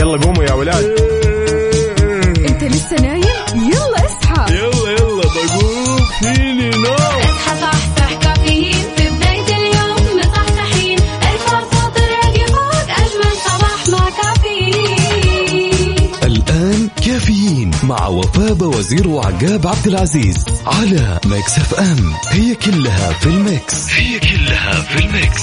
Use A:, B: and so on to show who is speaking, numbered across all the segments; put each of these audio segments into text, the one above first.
A: يلا قوموا يا ولاد.
B: انت لسه نايم؟ يلا اصحى.
A: يلا يلا بقوم. فيني نوم.
C: اصحى صحصح كافيين. في بداية اليوم مصحصحين. الفرصة تراك فوق أجمل صباح مع كافيين.
D: الآن كافيين مع وفاء وزير وعقاب عبد العزيز على Mix FM. هي كلها في ال mix. هي كلها في ال mix.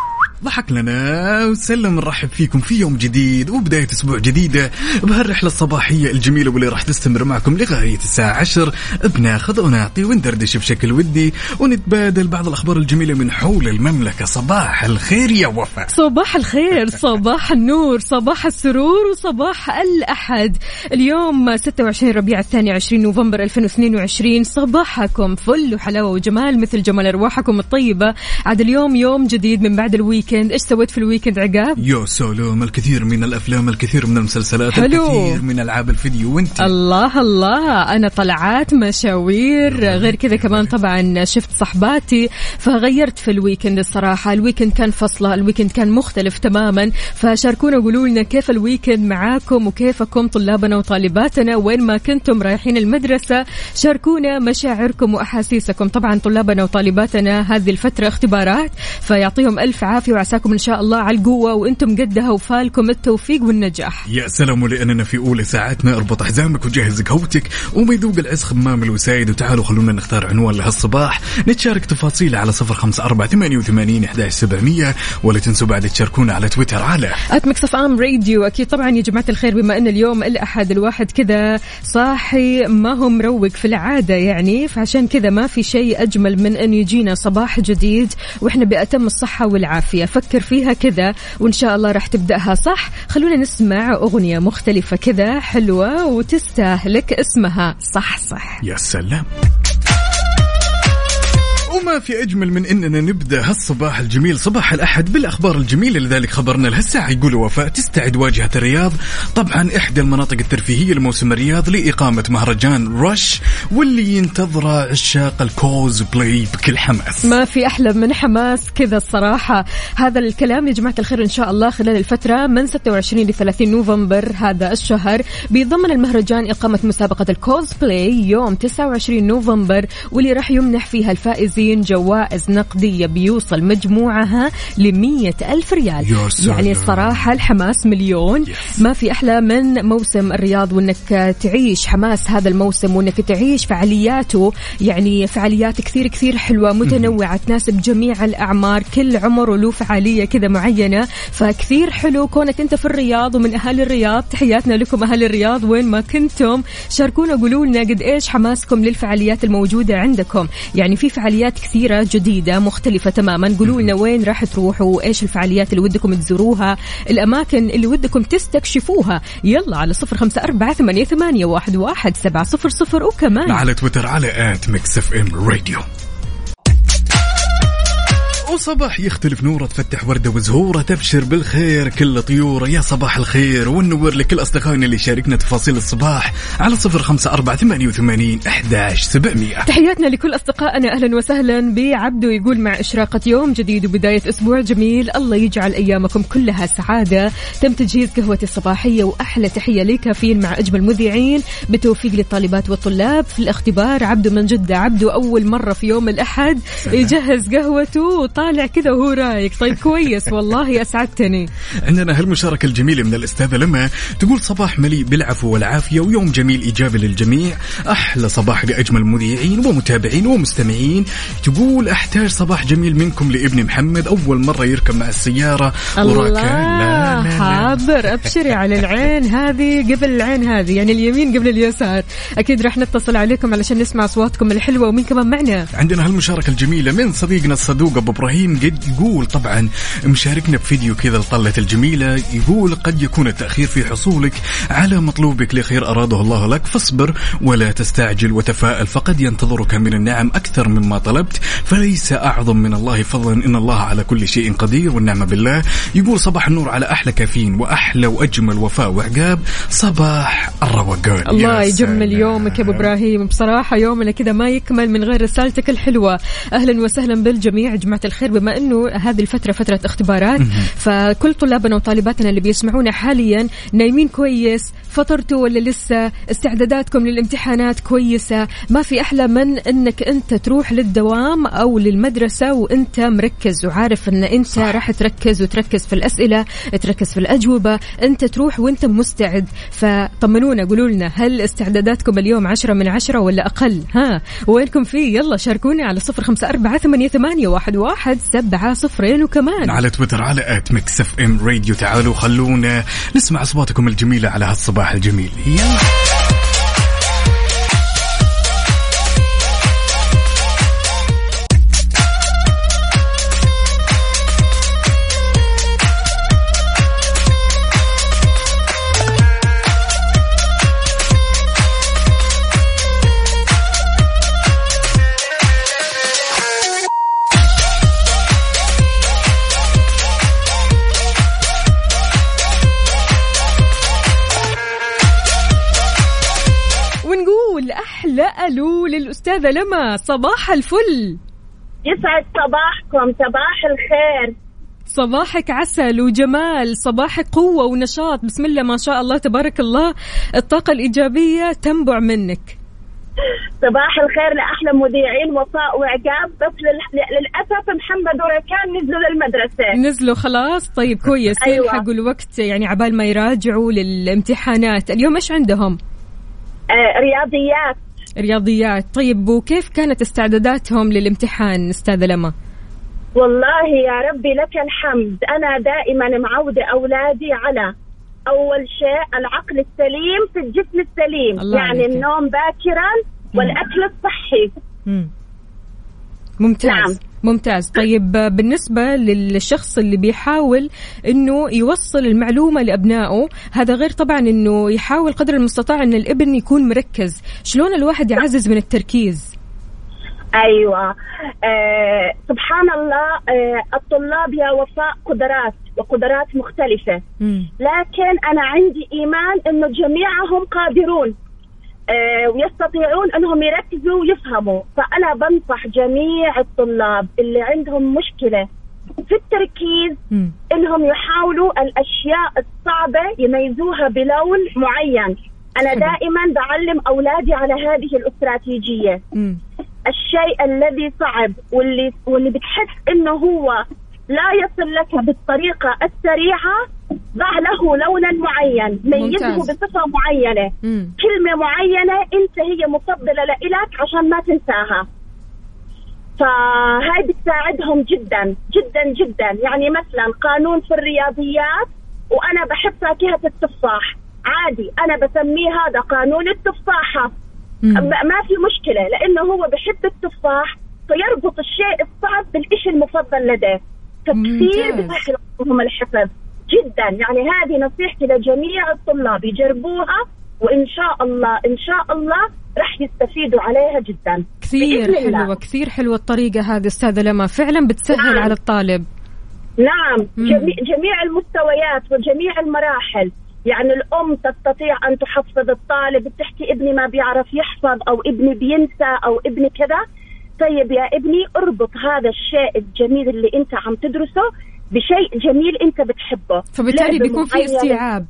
E: ضحك لنا وسلم نرحب فيكم في يوم جديد وبداية أسبوع جديدة بهالرحلة الصباحية الجميلة واللي راح تستمر معكم لغاية الساعة عشر. بناخذ ونعطي وندردش بشكل ودي ونتبادل بعض الأخبار الجميلة من حول المملكة. صباح الخير يا وفاء.
B: صباح الخير صباح النور صباح السرور وصباح الأحد. اليوم 26 ربيع الثاني 20 نوفمبر 2022 صباحكم فل وحلاوة وجمال مثل جمال أرواحكم الطيبة. عاد اليوم يوم جديد من بعد ال weekend إيش سويت في ال weekend عقاب؟
E: يا سلام الكثير من الأفلام الكثير من المسلسلات
B: حلو.
E: الكثير من ألعاب الفيديو. وأنت؟
B: الله الله. أنا طلعات مشاوير. غير كذا كمان طبعا شفت صحباتي فغيرت في ال weekend الصراحة. ال weekend كان فصلة ال weekend كان مختلف تماما. فشاركونا قولوا لنا كيف ال weekend معاكم وكيفكم طلابنا وطالباتنا وين ما كنتم رايحين المدرسة. شاركونا مشاعركم وأحاسيسكم. طبعا طلابنا وطالباتنا هذه الفترة اختبارات فيعطيهم ألف عافية وعساكم إن شاء الله على القوة وأنتم قدها وفالكم التوفيق والنجاح.
E: يا سلام ولأننا في أولى ساعتنا اربط حزامك وجهز قهوتك وما يذوق العز خمام الوسايد. وتعالوا خلونا نختار عنوان لهالصباح. نتشارك تفاصيل على صفر خمسة أربعة ثمانية وثمانين سبعمية ولا تنسوا بعد تشاركونا على تويتر على
B: at Mix FM Radio أكيد طبعا يا جماعة الخير بما أن اليوم الأحد الواحد كذا صاحي ما هو مروق في العادة يعني. فعشان كذا ما في شيء أجمل من أن يجينا صباح جديد وإحنا بأتم الصحة والعافية. فكر فيها كذا وإن شاء الله راح تبدأها صح. خلونا نسمع أغنية مختلفة كذا حلوة وتستاهلك اسمها صح صح
E: يا سلام. وما في أجمل من أننا نبدأ هالصباح الجميل صباح الأحد بالأخبار الجميلة لذلك خبرنا لهالساعة. يقول وفاء تستعد واجهة الرياض؟ طبعا إحدى المناطق الترفيهية لموسم الرياض لإقامة مهرجان رش واللي ينتظره عشاق الكوز بلاي بكل حماس.
B: ما في أحلى من حماس كذا الصراحة. هذا الكلام يا جماعة الخير إن شاء الله خلال الفترة من 26 ل 30 نوفمبر هذا الشهر بيضمن المهرجان إقامة مسابقة الكوزبلاي يوم 29 نوفمبر واللي راح يمنح فيها الفائزين جوائز نقدية بيوصل مجموعها ل ألف ريال. يعني الصراحة الحماس مليون.
E: Yes.
B: ما في أحلى من موسم الرياض وإنك تعيش حماس هذا الموسم وإنك تعيش فعالياته. يعني فعاليات كثير كثير حلوة متنوعة تناسب جميع الأعمار كل عمر وله فعالية كذا معينة. فكثير حلو كونك أنت في الرياض ومن اهالي الرياض. تحياتنا لكم اهالي الرياض. وين ما كنتم شاركونا قولوا لنا قد إيش حماسكم للفعاليات الموجودة عندكم. يعني في فعاليات كثيره جديدة مختلفة تماما. قولوا لنا وين راح تروحوا؟ إيش الفعاليات اللي ودكم تزوروها؟ الأماكن اللي ودكم تستكشفوها؟ يلا على صفر خمسة أربعة ثمانية, ثمانية واحد, واحد سبعة صفر صفر. وكمان
E: على تويتر على at Mix FM Radio وصباح يختلف نورة تفتح وردة وزهورة تبشر بالخير. كل طيورة يا صباح الخير. ونور لكل أصدقائنا اللي شاركنا تفاصيل الصباح على صفر خمسة أربعة ثمانية وثمانين أحداش سبعمية.
B: تحياتنا لكل أصدقائنا. أهلا وسهلا بعبدو يقول مع إشراقة يوم جديد وبداية أسبوع جميل. الله يجعل أيامكم كلها سعادة. تم تجهيز قهوتي الصباحية وأحلى تحية لكافيين مع أجمل مذيعين بتوفيق للطالبات والطلاب. في الاختبار عبدو من جدة. عبدو أول مرة في يوم الأحد يجهز قهوته. وطالع كذا وهو رايق. طيب كويس والله أسعدتني.
E: عندنا هالمشاركة الجميلة من الأستاذة لما تقول صباح مليء بالعفو والعافية ويوم جميل إيجابي للجميع. أحلى صباح لأجمل مذيعين ومتابعين ومستمعين. تقول أحتاج صباح جميل منكم لابني محمد. أول مرة يركب مع لا لا لا
B: حاضر. أبشري على العين هذه قبل العين هذه. يعني اليمين قبل اليسار. أكيد راح نتصل عليكم علشان نسمع أصواتكم الحلوة ومين كمان معنا.
E: عندنا هالمشاركة الجميلة من صديقنا الصدوق أبو إبراهيم. إبراهيم قد يقول طبعا مشاركنا بفيديو كذا لطلة الجميلة يقول قد يكون التأخير في حصولك على مطلوبك لخير أراده الله لك فاصبر ولا تستعجل وتفائل فقد ينتظرك من النعم أكثر مما طلبت فليس أعظم من الله فضلا إن الله على كل شيء قدير والنعمه بالله. يقول صباح النور على أحلى كافيين وأحلى وأجمل وفاء وعقاب. صباح الروقان.
B: الله يجمل. يومك يا أبو إبراهيم. بصراحة يومنا كذا ما يكمل من غير رسالتك الحلوه أهلا وسهلا بالجميع جماعة الخير. بما إنه هذه الفترة فترة اختبارات فكل طلابنا وطالباتنا اللي بيسمعونا حاليا نايمين كويس فطرتوا ولا لسه؟ استعداداتكم للامتحانات كويسة؟ ما في أحلى من إنك أنت تروح للدوام أو للمدرسة وأنت مركز وعارف إن أنت راح تركز وتركز في الأسئلة تركز في الأجوبة أنت تروح وأنت مستعد. فطمنونا قولوا لنا هل استعداداتكم اليوم عشرة من عشرة ولا أقل؟ ها وينكم فيه؟ يلا شاركوني على صفر خمسة أربعة ثمانية, ثمانية واحد, واحد. سبعة صفرين وكمان.
E: على تويتر على at Mix FM Radio تعالوا خلونا نسمع أصواتكم الجميلة على هالصباح الجميل. يلا.
B: أحلى ألو للأستاذة لما. صباح الفل.
F: يسعد صباحكم صباح الخير.
B: صباحك عسل وجمال صباحك قوة ونشاط. بسم الله ما شاء الله تبارك الله. الطاقة الإيجابية تنبع منك.
F: صباح الخير لأحلى مذيعين وفاء وعقاب. بس لل- للأسف محمد وركان نزلوا للمدرسة.
B: نزلوا خلاص. طيب كويس.
F: أيوة.
B: يلحقوا الوقت يعني عبال ما يراجعوا للامتحانات. اليوم إيش عندهم؟
F: آه رياضيات.
B: رياضيات. طيب وكيف كانت استعداداتهم للامتحان أستاذة لما؟
F: والله يا ربي لك الحمد. أنا دائما معودة أولادي على أول شيء العقل السليم في الجسم السليم. يعني
B: عليك.
F: النوم باكرا والأكل الصحي.
B: مم. ممتاز.
F: نعم.
B: ممتاز. طيب بالنسبة للشخص اللي بيحاول إنه يوصل المعلومة لأبنائه هذا غير طبعا إنه يحاول قدر المستطاع إن الابن يكون مركز. شلون الواحد يعزز من التركيز؟
F: أيوه. آه سبحان الله آه الطلاب يا وفاء قدرات وقدرات مختلفة.
B: مم.
F: لكن أنا عندي إيمان إنه جميعهم قادرون. ويستطيعون انهم يركزوا ويفهموا فأنا بنصح جميع الطلاب اللي عندهم مشكلة في التركيز. إنهم يحاولوا الأشياء الصعبة يميزوها بلون معين
B: أنا.
F: دائما بعلم أولادي على هذه
B: الاستراتيجية.
F: الشيء الذي صعب واللي واللي بتحس إنه هو لا يصل لك بالطريقة السريعة ضع له لونا معين ميزه. بصفة معينة
B: مم.
F: كلمة معينة أنت هي مفضلة لك عشان ما تنساها فهاي بتساعدهم جدا جدا جدا يعني مثلا قانون في الرياضيات وأنا بحب فاكهة التفاح عادي أنا بسميه هذا قانون التفاحة
B: مم.
F: ما في مشكلة لأنه هو بحب التفاح فيربط الشيء الصعب بالشيء المفضل لديه فكثير. بسهل لهم الحفظ جدا. يعني هذه نصيحتي لجميع الطلاب يجربوها وإن شاء الله إن شاء الله راح يستفيدوا عليها جدا.
B: كثير
F: بإذن الله.
B: كثير حلوة الطريقة هذه أستاذة لما. فعلا بتسهل
F: نعم.
B: على الطالب.
F: نعم.
B: مم.
F: جميع, جميع المستويات وجميع المراحل. يعني الأم تستطيع أن تحفظ الطالب بتحكي ابني ما بيعرف يحفظ أو ابني بينسى أو ابني كذا. طيب يا ابني اربط هذا الشيء الجميل اللي أنت عم تدرسه بشيء جميل أنت بتحبه.
B: فبالتالي بيكون في. استيعاب.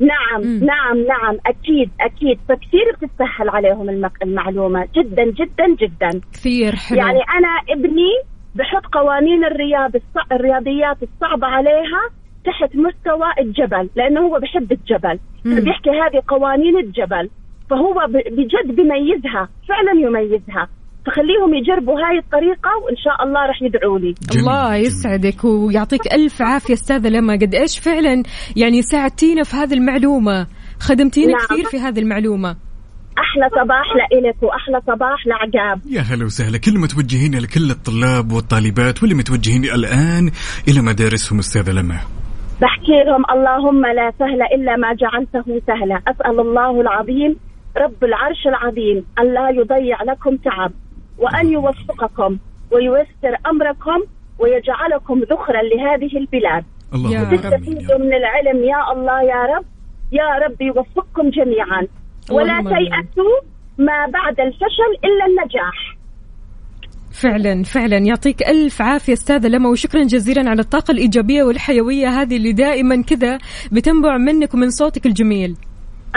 F: نعم
B: مم.
F: نعم نعم أكيد أكيد. فكثير بتسهل عليهم المك- المعلومة. جدا جدا جدا.
B: كثير حلو.
F: يعني أنا ابني بحط قوانين الرياض الص... الرياضيات الصعبة عليها تحت مستوى الجبل لأنه هو بحب الجبل. بيحكي هذه قوانين الجبل. فهو ب... بجد بيميزها فعلا يميزها. فخليهم يجربوا هاي الطريقة وإن شاء الله راح يدعوا لي.
B: الله. يسعدك ويعطيك ألف عافية أستاذة لما. قد إيش فعلا يعني ساعدتينا في هذه المعلومة؟ خدمتينا
F: نعم.
B: كثير في هذه المعلومة.
F: أحلى صباح لإلك وأحلى صباح لعقاب.
E: يا هلا وسهلا. كلمة توجهينها لكل الطلاب والطالبات واللي متوجهين الآن إلى مدارسهم أستاذة لما.
F: بحكي لهم اللهم لا سهل إلا ما جعلته سهلا. أسأل الله العظيم رب العرش العظيم أن لا يضيع لكم تعب. وأن يوفقكم وييسر أمركم ويجعلكم ذخرا لهذه البلاد.
E: اللهم
B: يا
E: آمين
F: تستفيدوا من العلم يا الله يا رب. يا رب يوفقكم جميعا. ولا. تيأسوا ما بعد الفشل إلا النجاح.
B: فعلا فعلا. يعطيك ألف عافية أستاذة لما وشكرا جزيلا على الطاقة الإيجابية والحيوية هذه اللي دائما كذا بتنبع منك ومن صوتك الجميل.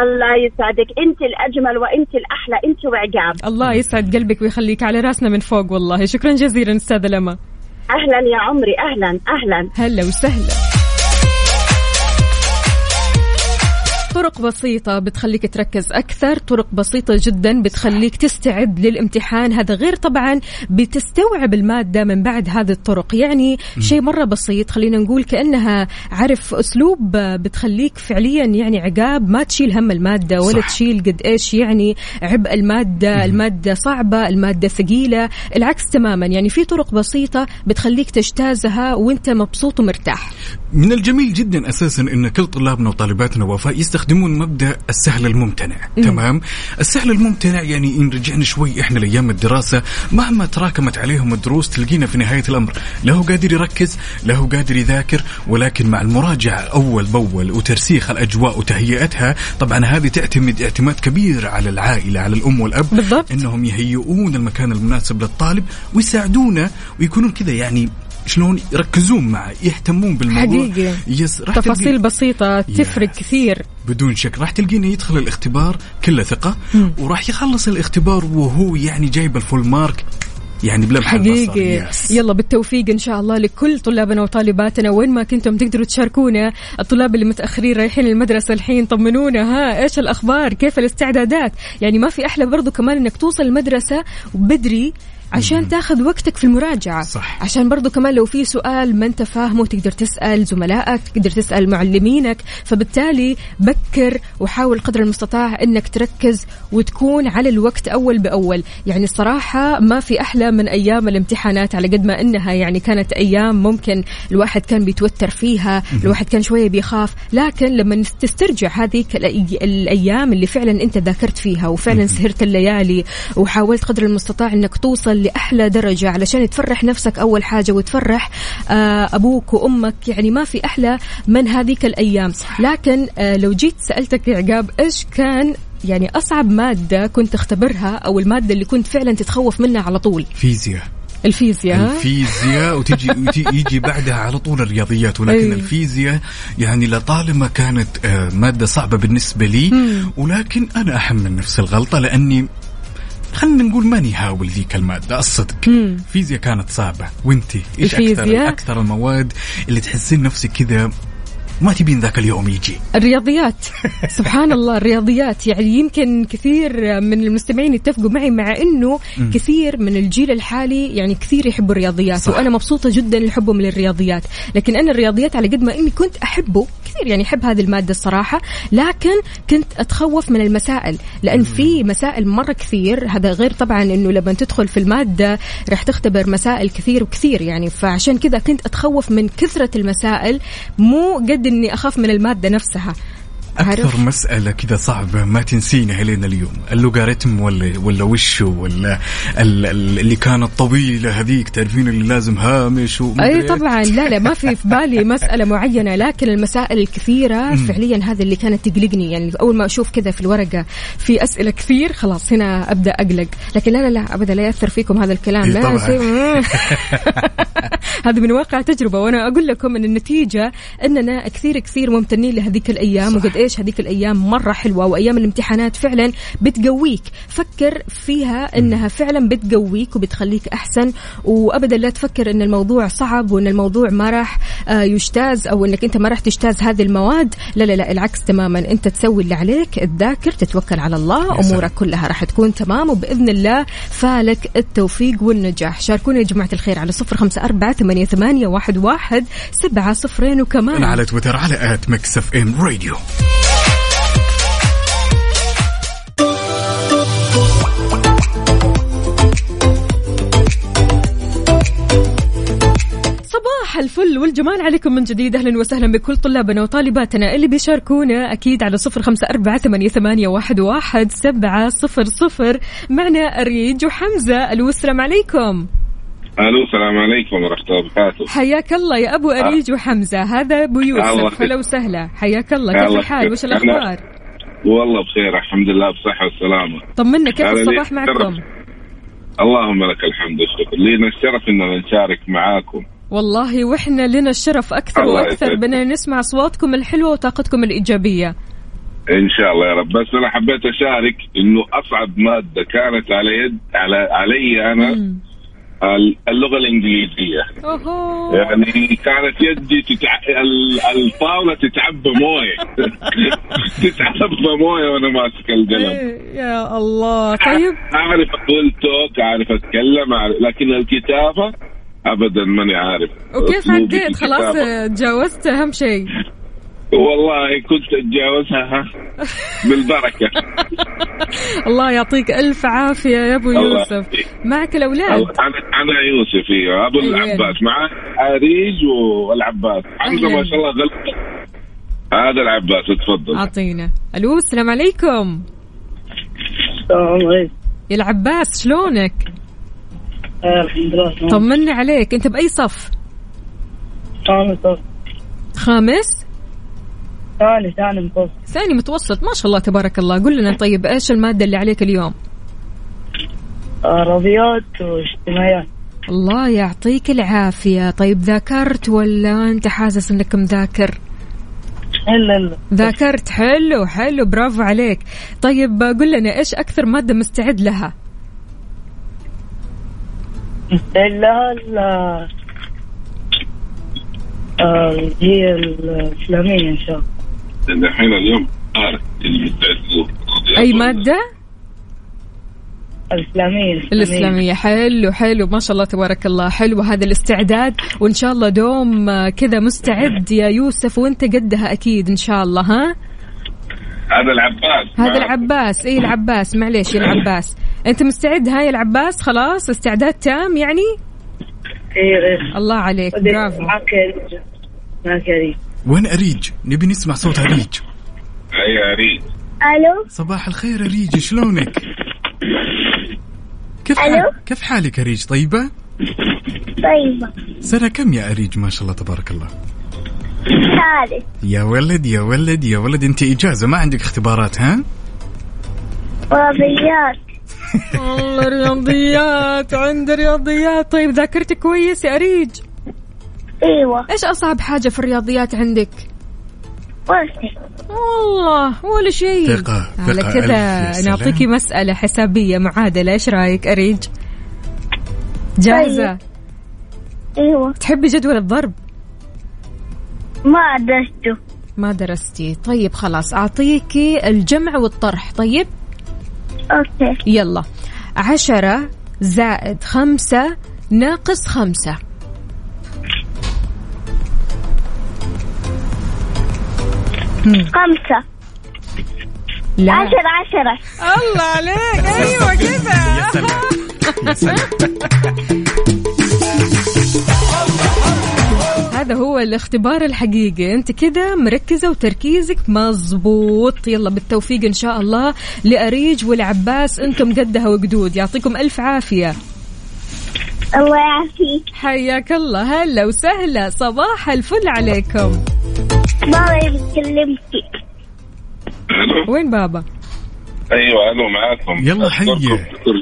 F: الله يسعدك. انت الأجمل وانت الأحلى. انت وعقاب.
B: الله يسعد قلبك ويخليك على راسنا من فوق والله. شكرا جزيلا أستاذة لما.
F: أهلا يا عمري. أهلا. أهلا.
B: هلا وسهلا. طرق بسيطة بتخليك تركز أكثر طرق بسيطة جدا بتخليك تستعد للامتحان. هذا غير طبعا بتستوعب المادة من بعد هذه الطرق. يعني شيء مرة بسيط خلينا نقول كأنها عارف أسلوب بتخليك فعليا يعني عقاب ما تشيل هم المادة ولا
E: صح.
B: تشيل قد إيش يعني عبء المادة. المادة صعبة المادة ثقيلة العكس تماما. يعني في طرق بسيطة بتخليك تجتازها وأنت مبسوط ومرتاح.
E: من الجميل جدا أساسا إن كل طلابنا وطالباتنا وفاء يستخدمون مبدأ السهل الممتنع تمام السهل الممتنع يعني إن رجعنا شوي إحنا لأيام الدراسة مهما تراكمت عليهم الدروس تلقينا في نهاية الأمر لا هو قادر يركز لا هو قادر يذاكر ولكن مع المراجعة أول بأول وترسيخ الأجواء وتهيئتها طبعا هذه تعتمد اعتماد كبير على العائلة على الأم والأب
B: بالضبط.
E: إنهم يهيئون المكان المناسب للطالب ويساعدونه ويكونون كذا يعني شلون يركزون معه يهتمون بالموضوع.
B: حقيقي.
E: Yes راح
B: تفاصيل
E: تلقين-
B: بسيطة تفرق
E: Yes.
B: كثير.
E: بدون شك راح تلقينه يدخل الاختبار كله ثقة وراح يخلص الاختبار وهو يعني جايب ال full mark يعني بلمح
B: حقيقي.
E: Yes.
B: يلا بالتوفيق إن شاء الله لكل طلابنا وطالباتنا وين ما كنتم تقدروا تشاركونا. الطلاب اللي متأخرين رايحين المدرسة الحين طمنونا ها إيش الأخبار؟ كيف الاستعدادات؟ يعني ما في أحلى برضو كمان إنك توصل المدرسة بدري عشان تاخذ وقتك في المراجعة.
E: صح.
B: عشان برضو كمان لو في سؤال ما انت فاهمه تقدر تسأل زملائك تقدر تسأل معلمينك. فبالتالي بكر وحاول قدر المستطاع انك تركز وتكون على الوقت أول بأول. يعني الصراحة ما في أحلى من أيام الامتحانات على قد ما إنها يعني كانت أيام ممكن الواحد كان بيتوتر فيها الواحد كان شوية بيخاف. لكن لما تسترجع هذه الأيام اللي فعلا أنت ذاكرت فيها وفعلا سهرت الليالي وحاولت قدر المستطاع إنك توصل لأحلى درجة علشان تفرح نفسك أول حاجة وتفرح آه، أبوك وأمك يعني ما في أحلى من هذيك الأيام. لكن آه، لو جيت سألتك يا عقاب إيش كان يعني أصعب مادة كنت تختبرها أو المادة اللي كنت فعلا تتخوف منها على طول؟
E: فيزياء
B: الفيزياء؟
E: الفيزياء وتجي يجي بعدها على طول الرياضيات. ولكن
B: أي.
E: الفيزياء يعني لطالما كانت آه، مادة صعبة بالنسبة لي ولكن أنا أحمل نفس الغلطة لأني خلينا نقول ماني هاول ذيك المادة؟ الصدق. الفيزياء كانت صعبة. وانتي إيش
B: أكثر؟
E: أكثر المواد اللي تحسين نفسك كذا ما تبين ذاك اليوم يجي.
B: الرياضيات. سبحان الله الرياضيات. يعني يمكن كثير من المستمعين يتفقوا معي مع إنه كثير من الجيل الحالي يعني كثير يحبوا الرياضيات
E: صح.
B: وأنا مبسوطة جدا لحبهم للرياضيات. لكن أنا الرياضيات على قد ما إني كنت أحبه كثير يعني أحب هذه المادة الصراحة لكن كنت أتخوف من المسائل لأن في مسائل مرة كثير. هذا غير طبعا إنه لما تدخل في المادة راح تختبر مسائل كثير وكثير يعني. فعشان كذا كنت أتخوف من كثرة المسائل مو قد إني أخاف من المادة نفسها؟
E: أكثر مسألة كذا صعبة ما تنسينها لين اليوم. اللوغاريتم ولا ولا وشو ولا ال- ال- اللي كانت طويلة هذيك تعرفين اللي لازم هامش أي.
B: طبعا. لا لا ما في في بالي مسألة معينة لكن المسائل الكثيرة فعليا هذه اللي كانت تقلقني. يعني أول ما أشوف كذا في الورقة في أسئلة كثير خلاص هنا أبدأ أقلق. لكن لا لا لا ابدا لا يأثر فيكم هذا الكلام.
E: إيه
B: لا هذا من واقع تجربة. وأنا أقول لكم إن النتيجة إننا كثير كثير ممتنين لهذيك الأيام. وقد إيش هذيك الأيام مرة حلوة وأيام الامتحانات فعلا بتقويك. فكر فيها إنها فعلا بتقويك وبتخليك أحسن وابدا لا تفكر إن الموضوع صعب وإن الموضوع ما راح آه، يجتاز أو إنك أنت ما راح تجتاز هذه المواد. لا لا لا العكس تماما. أنت تسوي اللي عليك تذاكر تتوكل على الله. أمورك كلها راح تكون تمام وبإذن الله فالك التوفيق والنجاح. شاركونا يا جماعة الخير على صفر خمسة أربعة ثمانية, ثمانية واحد, واحد سبعة صفرين وكمان.
E: على تويتر على at Mix FM Radio.
B: والجمال عليكم من جديد. أهلا وسهلا بكل طلابنا وطالباتنا. اللي بيشاركونا أكيد على صفر خمسة أربعة ثمانية, ثمانية واحد, واحد سبعة صفر صفر. معنا أريج وحمزة ألو السلام عليكم؟
G: ألو السلام عليكم ورحمة الله وبركاته.
B: حياك الله يا أبو أريج وحمزة هذا أبو
G: الله
B: يوسف. هلا وسهلا. حياك الله. كيف الحال؟ وش
G: يخليك.
B: الأخبار؟
G: والله بخير الحمد لله بصحة والسلامه
B: طمنا كيف
G: هذا
B: الصباح معكم.
G: اللهم لك الحمد والشكر. لينا الشرف إننا نشارك معاكم
B: والله وإحنا لنا الشرف وأكثر
G: يسعدك.
B: بنا نسمع أصواتكم الحلوة وطاقتكم الإيجابية.
G: إن شاء الله يا رب. بس أنا حبيت أشارك إنه أصعب مادة كانت على يد على علي أنا
B: مم.
G: ال- اللغة الإنجليزية.
B: أوهو.
G: يعني كانت يدي تتع... ال- الطاولة تتعبى موية. تتعبى موية وأنا ماسك القلم.
B: إيه، يا الله. طيب.
G: أعرف أقول توك أعرف أتكلم أعرف لكن الكتابة ابدا ماني عارف.
B: وكيف عديت؟ خلاص. تجاوزت أهم شيء.
G: والله كنت أتجاوزها ها. بالبركة.
B: الله يعطيك ألف عافية يا أبو
G: الله
B: يوسف. معك الأولاد.
G: أنا أنا يوسف إيوه. أبو
B: أيوة.
G: العباس. معاه اريج والعباس. حمزه
B: أهلاً.
G: ما شاء الله غلط. هذا العباس تفضل.
B: أعطينا. ألو السلام عليكم. يا العباس شلونك؟
H: الحمد لله
B: طمنا عليك أنت بأي صف؟
H: ثاني
B: خامس؟
H: ثاني ثاني متوسط.
B: ثاني متوسط ما شاء الله تبارك الله. قل لنا طيب إيش المادة اللي عليك اليوم؟
H: رياضيات واجتماعيات.
B: الله يعطيك العافية. طيب ذاكرت ولا أنت حاسس أنك مذاكر
H: إلا إلا.
B: ذاكرت حلو حلو برافو عليك. طيب قل لنا إيش أكثر مادة مستعد لها؟
H: مستقلها ال- آه، هي الإسلامية إن شاء الله.
G: الحين اليوم عارف.
B: أي مادة؟
H: الإسلامية
B: الإسلامية. حلو حلو. ما شاء الله تبارك الله. حلو هذا الاستعداد. وإن شاء الله دوم كذا مستعد يا يوسف وأنت قدها أكيد إن شاء الله ها؟
G: هذا العباس.
B: هذا. العباس. إيه العباس. معليش العباس. أنت مستعد؟ هاي العباس خلاص استعداد تام يعني؟
H: إيه إيه.
B: الله عليك برافو.
H: معك أريج معك أريج
E: وين أريج؟ نبي نسمع صوت أريج.
G: اي أريج.
F: ألو؟
E: صباح الخير أريج شلونك؟ كيف.
F: ألو؟
E: كيف حالك أريج؟ طيبة؟
F: طيبة.
E: سنة كم يا أريج؟ ما شاء الله تبارك الله.
F: ثالث.
E: يا ولد يا ولد يا ولد أنت إجازة ما عندك اختبارات ها؟
F: رياضيات
B: والله رياضيات عند رياضيات طيب ذاكرت كويس يا أريج
F: إيوه.
B: إيش أصعب حاجة في الرياضيات عندك؟ والله ولا شيء.
E: ثقة،
B: على كذا. نعطيكي مسألة حسابية معادلة. إيش رأيك أريج جاهزة؟
F: إيوه.
B: تحبي جدول الضرب؟
F: ما درسته.
B: ما درستي. طيب خلاص أعطيكي الجمع والطرح. طيب؟
F: أوكي.
B: يلا. عشرة زائد خمسة ناقص خمسة.
F: خمسة.
B: لا.
F: عشرة عشرة.
B: الله عليك. أيوه كذا هذا هو الاختبار الحقيقي. انت كذا مركزة وتركيزك مزبوط يلا بالتوفيق إن شاء الله لأريج والعباس أنتم قدها وقدود. يعطيكم ألف عافية.
F: الله يعافيك.
B: حياك الله. هلا وسهلا. صباح الفل عليكم.
F: بابا
G: ألو
B: وين بابا؟
G: أيوه ألو معاكم.
E: يلا
G: شكر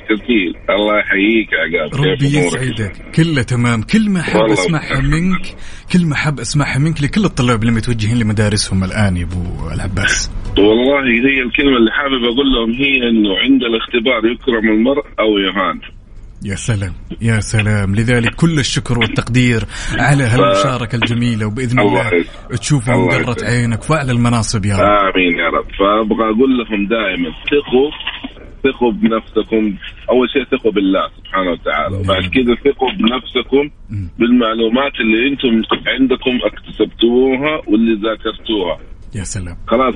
G: جزيل. الله يحييك يا عقاب
E: ربي؟ يسعدك. كله تمام. كلمة حاب
G: والله
E: أسمعها منك كلمة حاب أسمعها منك لكل الطلاب اللي متوجهين لمدارسهم الآن يا أبو العباس.
G: والله هي الكلمة اللي حابب أقول لهم هي إنه عند الاختبار يكرم المرء أو يهان.
E: يا سلام يا سلام. لذلك كل الشكر والتقدير على هالمشاركة الجميلة وبإذن
G: الله
E: الله
G: يسعدك.
E: تشوفهم
G: الله
E: قرة
G: يسعدك.
E: عينك في أعلى المناصب يا رب.
G: آمين يا رب. فأبغى أقول لهم دائما ثقوا ثقوا بنفسكم. أول شيء ثقوا بالله سبحانه وتعالى. وبعد كذا ثقوا بنفسكم. بالمعلومات اللي أنتم عندكم اكتسبتوها واللي ذاكرتوها.
E: يا سلام.
G: خلاص.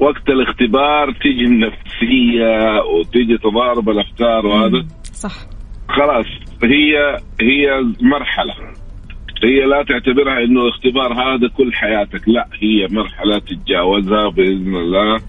G: وقت الاختبار تيجي النفسية وتيجي تضارب الأفكار وهذا.
B: صح.
G: خلاص هي هي مرحلة. هي لا تعتبرها إنه اختبار هذا كل حياتك لا هي مرحلة تتجاوزها بإذن الله.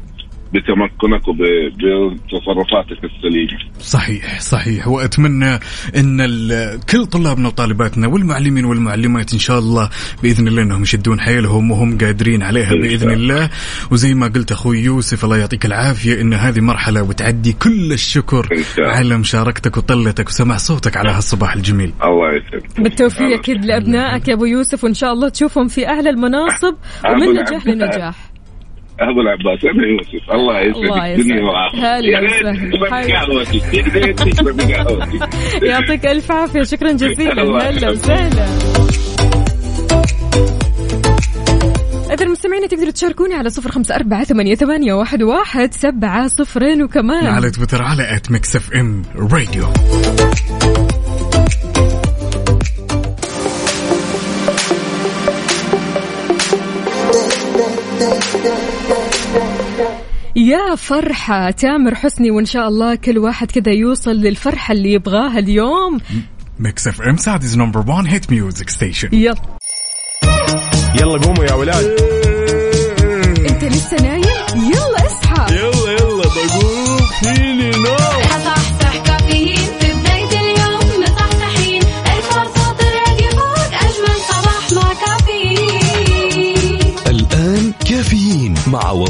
G: بتمكنك وبتصرفاتك السليمة.
E: صحيح صحيح. وأتمنى إن ال- كل طلابنا وطالباتنا والمعلمين والمعلمات إن شاء الله بإذن الله إنهم يشدون حيلهم وهم قادرين عليها
G: بإذن
E: الله. وزي ما قلت أخوي يوسف الله يعطيك العافية إن هذه مرحلة وتعدي كل الشكر. على مشاركتك وطلتك وسمع صوتك على هالصباح الجميل.
G: الله يسلمك.
B: بالتوفيق أكيد لأبنائك يا أبو يوسف وإن شاء الله تشوفهم في اعلى المناصب ومن. نجاح لنجاح.
G: أبو العباس أنا يوسف الله
B: الله
G: يسعدك. الدنيا يا ريت قهوتي
B: يعطيك ألف عافية شكرا جزيلا. هلا. وسهلا. إذا المستمعين تقدروا تشاركوني على صفر خمسة أربعة ثمانية, ثمانية واحد, واحد سبعة صفرين وكمان.
E: على تويتر على at Mix FM Radio
B: يا فرحة تامر حسني وإن شاء الله كل واحد كذا يوصل للفرحة اللي يبغاها اليوم.
E: Mix FM Saudi's number 1 hit music station
B: يلا.
A: يلا قوموا يا ولاد.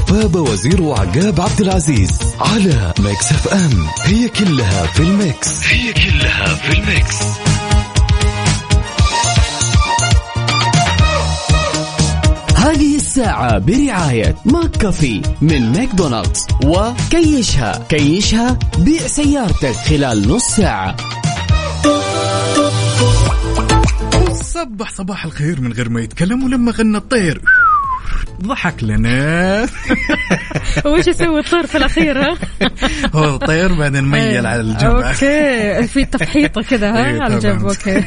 D: وفاء وزير وعقاب عبد العزيز على Mix FM. هي كلها في ال mix. هي كلها في ال mix.
I: هذه الساعة برعاية ماك كافي من ماكدونالدز وكيشها. كيشها بيع سيارتك خلال نص ساعة.
E: صبح صباح الخير من غير ما يتكلم ولما غنى الطير. ضحك لنا.
B: وش يسوي الطير في الأخير ها؟
E: هو الطير بعدين ميل على الجنب.
B: Okay. في تفحيطة كذا
E: إيه،
B: ها على الجنب.
E: طبعاً.
B: أوكي.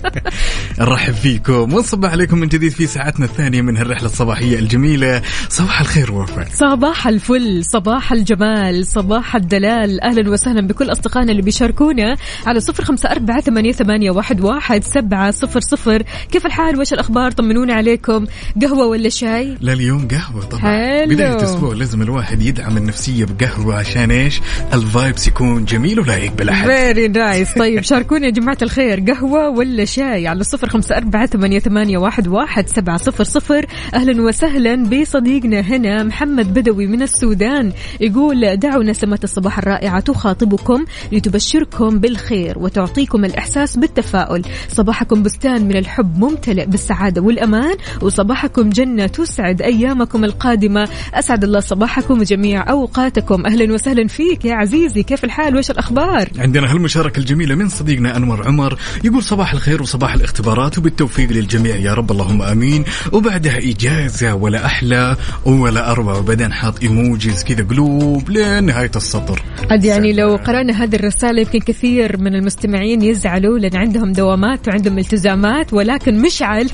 E: نرحب فيكم. ونصبح عليكم من جديد في ساعتنا الثانية من هالرحلة الصباحية الجميلة. صباح الخير وفاء
B: صباح الفل صباح الجمال صباح الدلال. أهلا وسهلا بكل أصدقائنا اللي بيشاركونا على صفر خمسة أربعة ثمانية, ثمانية واحد, واحد سبعة صفر صفر. كيف الحال؟ وش الأخبار؟ طمنونا عليكم. قهوة ولا شاي؟
E: لا اليوم قهوة طبعا.
B: حلو.
E: بداية أسبوع لازم الواحد يدعم النفسية بقهوة عشان إيش؟ ال vibes يكون جميل ولايق بالأحد.
B: very nice طيب شاركونا يا جماعة الخير قهوة ولا شاي؟ على صفر خمسة أربعة ثمانية, ثمانية واحد, واحد سبعة صفر صفر. أهلا وسهلا بصديقنا هنا محمد بدوي من السودان. يقول دعوا نسمة الصباح الرائعة تخاطبكم لتبشركم بالخير وتعطيكم الإحساس بالتفاؤل. صباحكم بستان من الحب ممتلئ بالسعادة والأمان وصباحكم جنة تسعد أيامكم القادمة. أسعد الله صباحكم وجميع أوقاتكم. أهلا وسهلا فيك يا عزيزي. كيف الحال؟ وش الأخبار؟
E: عندنا هالمشاركة الجميلة من صديقنا أنور عمر يقول صباح الخير وصباح الاختبارات وبالتوفيق للجميع. يا رب اللهم آمين. وبعدها إجازة ولا أحلى ولا أروع وبعدين حاط إيموجيز كذا قلوب لنهاية السطر.
B: عاد يعني لو قرأنا هذه الرسالة يمكن كثير من المستمعين يزعلوا لأن عندهم دوامات وعندهم التزامات ولكن مشعل.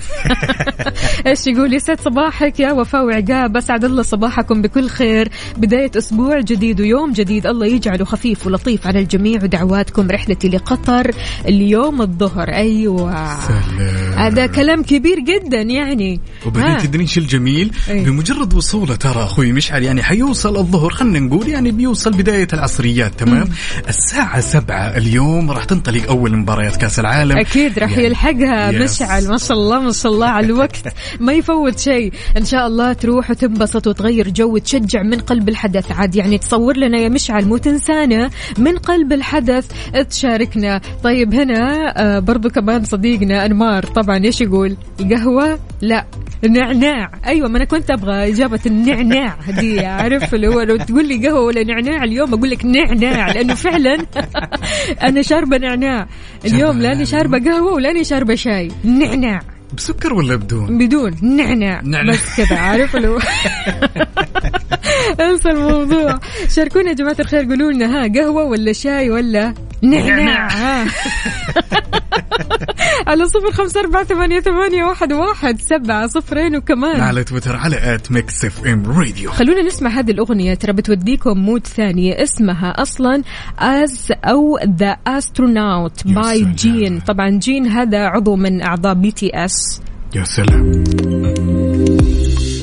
B: إيش يقول؟ يسعد صباحك يا وفاء وعقاب. أسعد الله صباحكم بكل خير. بداية أسبوع جديد ويوم جديد الله يجعله خفيف ولطيف على الجميع ودعواتكم رحلتي لقطر اليوم الظهر. أيوة.
E: سلام.
B: هذا كلام كبير جدا يعني.
E: وبعدين. تدرين شو الجميل؟
B: إيه.
E: بمجرد وصولة ترى أخوي مشعل يعني حيوصل الظهر خلينا نقول يعني بيوصل بداية العصريات تمام؟ الساعة سبعة اليوم راح تنطلق أول مباريات كأس العالم.
B: أكيد راح
E: يعني-
B: يلحقها
E: يس.
B: مشعل. ما شاء الله ما شاء الله على الوقت. ما يفوت شيء. إن شاء الله تروح وتنبسط وتغير جو وتشجع من قلب الحدث. عاد يعني تصور لنا يا مشعل مو تنسانا من قلب الحدث تشاركنا. طيب هنا آه برضو كمان صديقنا أنمار. طبعا إيش يقول؟ القهوة؟ لا. نعناع. أيوه ما أنا كنت أبغى إجابة النعناع دي عارف؟ اللي هو لو تقول لي قهوة ولا نعناع اليوم أقول لك نعناع لأنه فعلا أنا شاربة نعناع. اليوم لاني شاربة قهوة ولاني شاربة شاي. نعناع.
E: بسكر ولا بدون؟
B: بدون نعناع
E: نعناع.
B: بس كذا عارف هو انسى الموضوع شاركونا يا جماعة الخير قولوا لنا ها قهوة ولا شاي ولا نعناع. على صفر خمسة أربعة ثمانية, ثمانية واحد, واحد سبعة صفرين وكمان
E: على تويتر على at Mix FM Radio
B: خلونا نسمع هذه الأغنية ترى بتوديكم mood ثانية اسمها أصلا is أو The Astronaut
E: يا by.
B: Jin طبعا Jin هذا عضو من أعضاء BTS
E: يا سلام.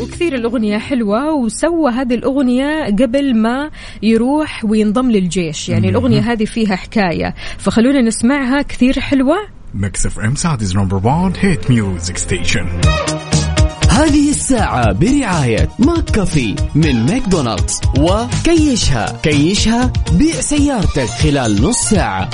B: وكثير الأغنية حلوة وسوى هذه الأغنية قبل ما يروح وينضم للجيش. يعني الأغنية هذه فيها حكاية. فخلونا نسمعها كثير حلوة.
E: Mix FM Saudi's number 1 hit music station
I: هذه الساعة برعاية McCafé من ماكدونالدز وكيشها كيشها بيع سيارتك خلال نص ساعة.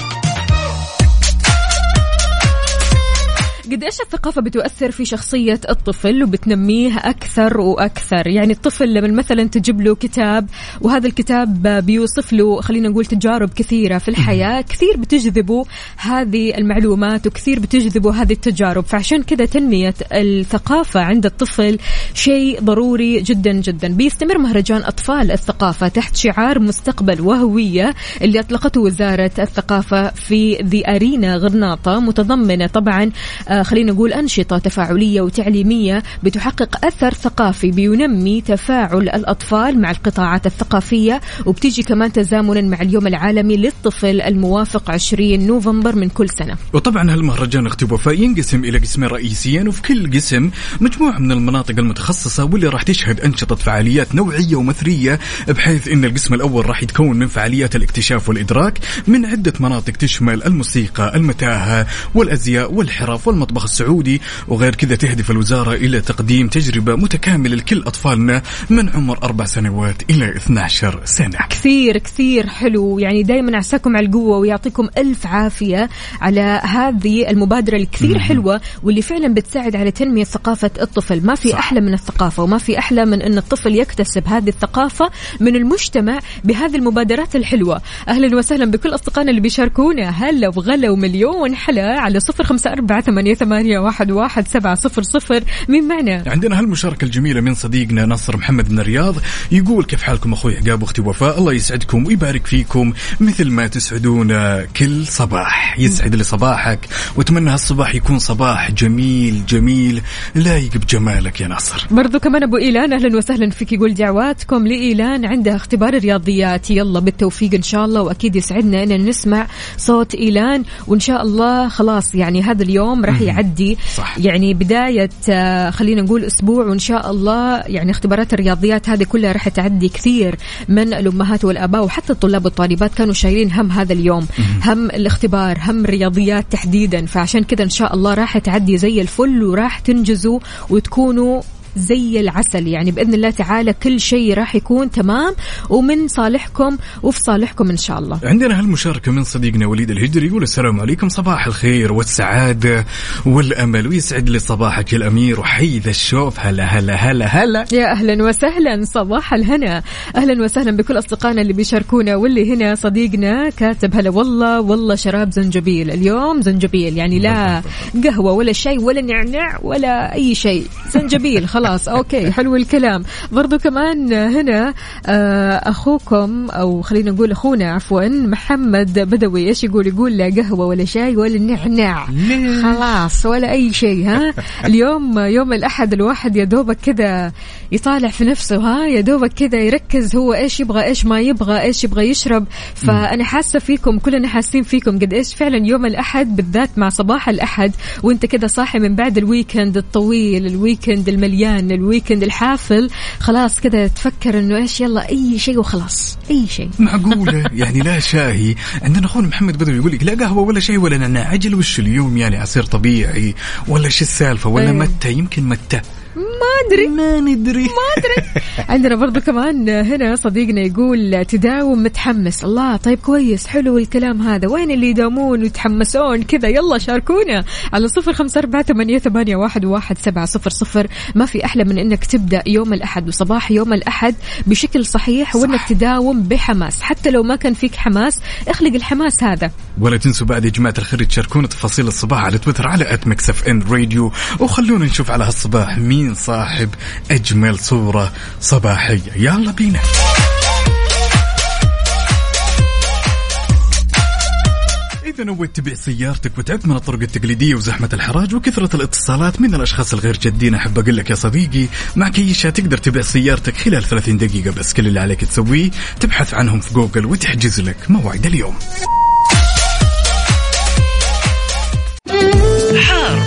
B: قد إيش الثقافة بتؤثر في شخصية الطفل وبتنميه أكثر وأكثر، يعني الطفل لما مثلا تجيب له كتاب وهذا الكتاب بيوصف له خلينا نقول تجارب كثيرة في الحياة، كثير بتجذبه هذه المعلومات وكثير بتجذبه هذه التجارب، فعشان كذا تنمية الثقافة عند الطفل شيء ضروري جدا جدا، بيستمر مهرجان أطفال الثقافة تحت شعار مستقبل وهوية اللي أطلقته وزارة الثقافة في ذي أرينا غرناطة متضمنة طبعا آه، خلينا نقول أنشطة تفاعلية وتعليمية بتحقق أثر ثقافي بينمي تفاعل الأطفال مع القطاعات الثقافية وبتيجي كمان تزامنا مع اليوم العالمي للطفل الموافق 20 نوفمبر من كل سنة.
E: وطبعا هالمهرجان أختي وفاء ينقسم إلى قسمين رئيسيين وفي كل قسم مجموعة من المناطق المتخصصة واللي راح تشهد أنشطة فعاليات نوعية ومثرية بحيث إن القسم الأول راح يتكون من فعاليات الاكتشاف والإدراك من عدة مناطق تشمل الموسيقى، المتاهة والأزياء والحرف والمطبخ السعودي وغير كذا تهدف الوزارة إلى تقديم تجربة متكاملة لكل أطفالنا من عمر أربع سنوات إلى 12 سنة.
B: كثير كثير حلو. يعني دائما عساكم على القوة ويعطيكم ألف عافية على هذه المبادرة الكثير حلوة واللي فعلا بتساعد على تنمية ثقافة الطفل. ما في
E: صح.
B: أحلى من الثقافة وما في أحلى من أن الطفل يكتسب هذه الثقافة من المجتمع بهذه المبادرات الحلوة. أهلا وسهلا بكل أصدقائنا اللي بيشاركونا. هلا وغلا ومليون حلا على صفر خمسة أربعة ثمانية, ثمانية واحد, واحد سبعة صفر صفر. مين معنا؟
E: عندنا هالمشاركة الجميلة من صديقنا نصر محمد من الرياض. يقول كيف حالكم أخوي؟ عقاب وأختي وفاء. الله يسعدكم ويبارك فيكم مثل ما تسعدونا كل صباح. يسعد لي صباحك. وأتمنى هالصباح يكون صباح جميل جميل لايق بجمالك يا نصر.
B: برضو كمان أبو إيلان أهلا وسهلا فيك. يقول دعواتكم لإيلان عندها اختبار الرياضيات. يلا بالتوفيق إن شاء الله. وأكيد يسعدنا أن نسمع صوت إيلان. وإن شاء الله خلاص يعني هذا اليوم راح يعدي.
E: صح.
B: يعني بداية آه، خلينا نقول أسبوع وإن شاء الله يعني اختبارات الرياضيات هذه كلها راح تعدي كثير من الأمهات والآباء وحتى الطلاب والطالبات كانوا شايلين هم هذا اليوم. هم الاختبار هم الرياضيات تحديدا. فعشان كذا إن شاء الله راح تعدي زي الفل وراح تنجزوا وتكونوا زي العسل. يعني بإذن الله تعالى كل شيء راح يكون تمام ومن صالحكم وفي صالحكم إن شاء الله.
E: عندنا هالمشاركة من صديقنا وليد الهجري يقول السلام عليكم. صباح الخير والسعادة والأمل ويسعد لي صباحك يا الأمير. وحي ذا الشوف. هلا هلا هلا هلا.
B: يا أهلا وسهلا. صباح الهنا. أهلا وسهلا بكل أصدقائنا اللي بيشاركونا. واللي هنا صديقنا كاتب هلا والله والله شراب زنجبيل. اليوم زنجبيل. يعني لا قهوة ولا شيء ولا نعناع ولا أي شيء. زنجبيل خلاص. أوكي حلو الكلام. برضو كمان هنا آه، أخوكم أو خلينا نقول أخونا عفوا محمد بدوي إيش يقول؟ يقول لا قهوة ولا شاي ولا نعناع. خلاص ولا أي شيء ها؟ اليوم يوم الأحد الواحد يا دوبك كذا يطالع في نفسه ها؟ يا دوبك كذا يركز هو إيش يبغى إيش ما يبغى إيش يبغى يشرب. فأنا حاسة فيكم كلنا حاسين فيكم قد إيش فعلا يوم الأحد بالذات مع صباح الأحد وأنت كذا صاحي من بعد ال weekend الطويل ال weekend المليان ال weekend الحافل. خلاص كذا تفكر إنه إيش يلا أي شيء وخلاص. أي شيء.
E: معقولة؟ يعني لا شاهي. عندنا أخونا محمد بدوي يقول لك لا قهوة ولا شاي ولا نعناع. عجل وش اليوم يعني؟ عصير طبيعي ولا شو السالفة ولا
B: إيه.
E: متى؟ يمكن متى.
B: ما أدري.
E: ما ندري.
B: ما أدري. عندنا برضو كمان هنا صديقنا يقول تداوم متحمس. الله طيب كويس حلو الكلام هذا. وين اللي يداومون ويتحمسون؟ كذا يلا شاركونا على صفر خمسة أربعة ثمانية, ثمانية واحد, واحد سبعة صفر صفر. ما في أحلى من أنك تبدأ يوم الأحد وصباح يوم الأحد بشكل صحيح وأنك تداوم بحماس. حتى لو ما كان فيك حماس اخلق الحماس هذا.
E: ولا تنسوا بعد يا جماعة الخير تشاركونا تفاصيل الصباح على تويتر على at Mix FM Radio وخلونا نشوف على هالصباح مين صاحب أجمل صورة صباحية؟ يلا بينا. إذا نويت تبيع سيارتك وتعبت من الطرق التقليدية وزحمة الحراج وكثرة الاتصالات من الأشخاص الغير جادين؟ أحب أقول لك يا صديقي مع كيشها تقدر تبيع سيارتك خلال 30 دقيقة بس. كل اللي عليك تسويه تبحث عنهم في جوجل وتحجز لك موعد اليوم.
I: حار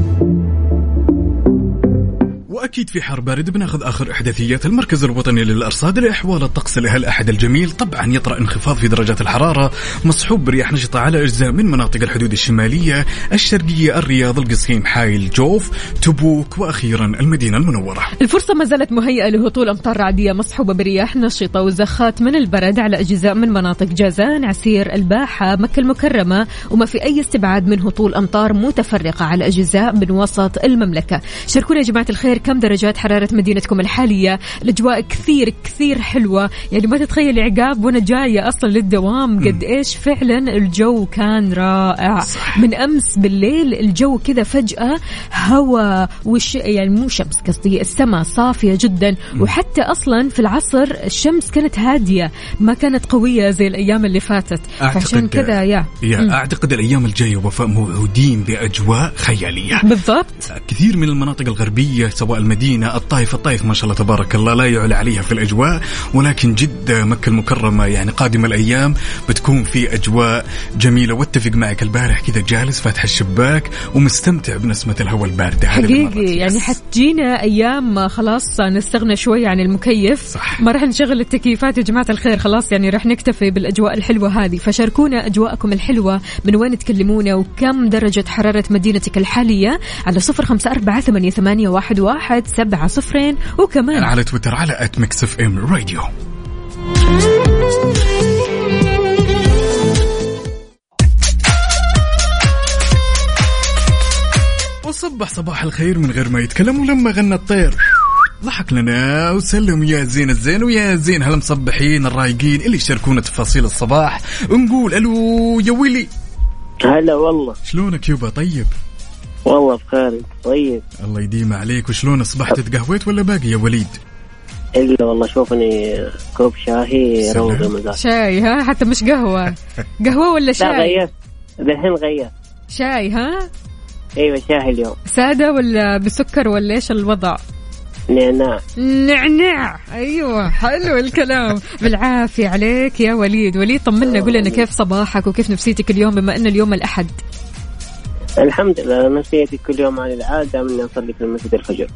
E: وأكيد في حر بارد بناخذ آخر احداثيات المركز الوطني للأرصاد لإحوال الطقس لهالاحد الجميل. طبعا يطرأ انخفاض في درجات الحرارة مصحوب برياح نشطة على أجزاء من مناطق الحدود الشمالية الشرقية الرياض القصيم حايل جوف تبوك وأخيرا المدينة المنورة.
B: الفرصة ما زالت مهيئة لهطول أمطار رعدية مصحوبة برياح نشطة وزخات من البرد على أجزاء من مناطق جازان عسير الباحة مكة المكرمة. وما في أي استبعاد من هطول أمطار متفرقة على أجزاء من وسط المملكة. شاركونا يا جماعة الخير كم درجات حرارة مدينتكم الحالية؟ الأجواء كثير كثير حلوة. يعني ما تتخيل عقاب وأنا جاية أصلا للدوام. قد إيش فعلا الجو كان رائع. صح. من أمس بالليل الجو كذا فجأة هواء وش يعني مو شمس قصدي السماء صافية جدا. وحتى أصلا في العصر الشمس كانت هادية ما كانت قوية زي الأيام اللي فاتت. فعشان كذا يا.
E: يا أعتقد الأيام الجاية وفاء موعودين بأجواء خيالية.
B: بالضبط.
E: كثير من المناطق الغربية سواء المدينة الطائف الطائف ما شاء الله تبارك الله لا يعلى عليها في الأجواء ولكن جدة مكة المكرمة يعني قادمة الأيام بتكون في أجواء جميلة واتفق معك البارح كذا جالس فاتح الشباك ومستمتع بنسمة الهواء الباردة.
B: حقيقي يعني. حتجينا أيام خلاص نستغنى شوي عن المكيف
E: صح.
B: ما راح نشغل التكييفات يا جماعة الخير خلاص يعني راح نكتفي بالأجواء الحلوة هذه فشاركونا أجواءكم الحلوة من وين تكلمونا وكم درجة حرارة مدينتك الحالية على صفر أربعة ثمانية, ثمانية واحد, واحد سبعة صفرين وكمان
E: على تويتر على at Mix FM Radio وصبح صباح الخير من غير ما يتكلم ولما غنى الطير. ضحك لنا وسلم يا زين الزين ويا زين هالمصبحين الرايقين اللي يشاركونا تفاصيل الصباح ونقول ألو يا ويلي.
J: هلا والله.
E: شلونك يبا طيب.
J: والله بخير طيب.
E: الله يديم عليك. وشلون أصبحت تقهويت ولا باقي يا وليد؟
J: إلا والله شوفني كوب شاهي
E: سلام.
J: روض المزاج
B: شاي ها؟ حتى مش قهوة. قهوة ولا
J: لا
B: شاي؟
J: غيرت. الحين غيرت.
B: شاي ها؟
J: إيوه شاهي اليوم.
B: سادة ولا بسكر ولا إيش الوضع؟
J: نعناع.
B: نعناع. أيوه حلو الكلام. بالعافية عليك يا وليد. وليد طمنا قول لنا كيف صباحك وكيف نفسيتك اليوم بما أن اليوم الأحد؟
J: الحمد لله نفسيتي كل يوم على العادة من أصلي في المسجد الفجر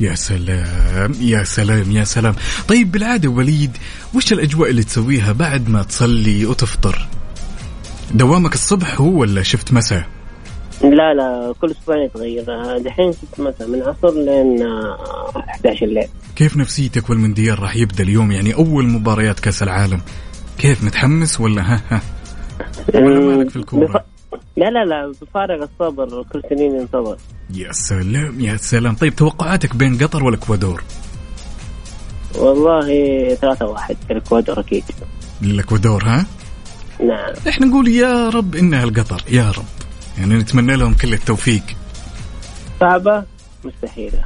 E: يا سلام يا سلام يا سلام. طيب بالعادة وليد وش الأجواء اللي تسويها بعد ما تصلي وتفطر؟ دوامك الصبح هو ولا شفت مساء؟
J: لا لا كل أسبوعين يتغير. آه، دحين ست مثلا من عصر لين آه، 11 الليل.
E: كيف نفسيتك والمونديال راح يبدأ اليوم؟ يعني أول مباريات كأس العالم. كيف متحمس ولا ها ها؟ ولا مالك في الكورة؟
J: بف... لا لا لا بفارغ الصبر كل سنين ينتظر.
E: يا سلام يا سلام. طيب توقعاتك بين قطر والإكوادور؟
J: والله ثلاثة واحد الإكوادور أكيد.
E: الإكوادور ها؟
J: نعم.
E: إحنا نقول يا رب إنها القطر يا رب. يعني نتمنى لهم كل التوفيق.
J: صعبة؟ مستحيلة.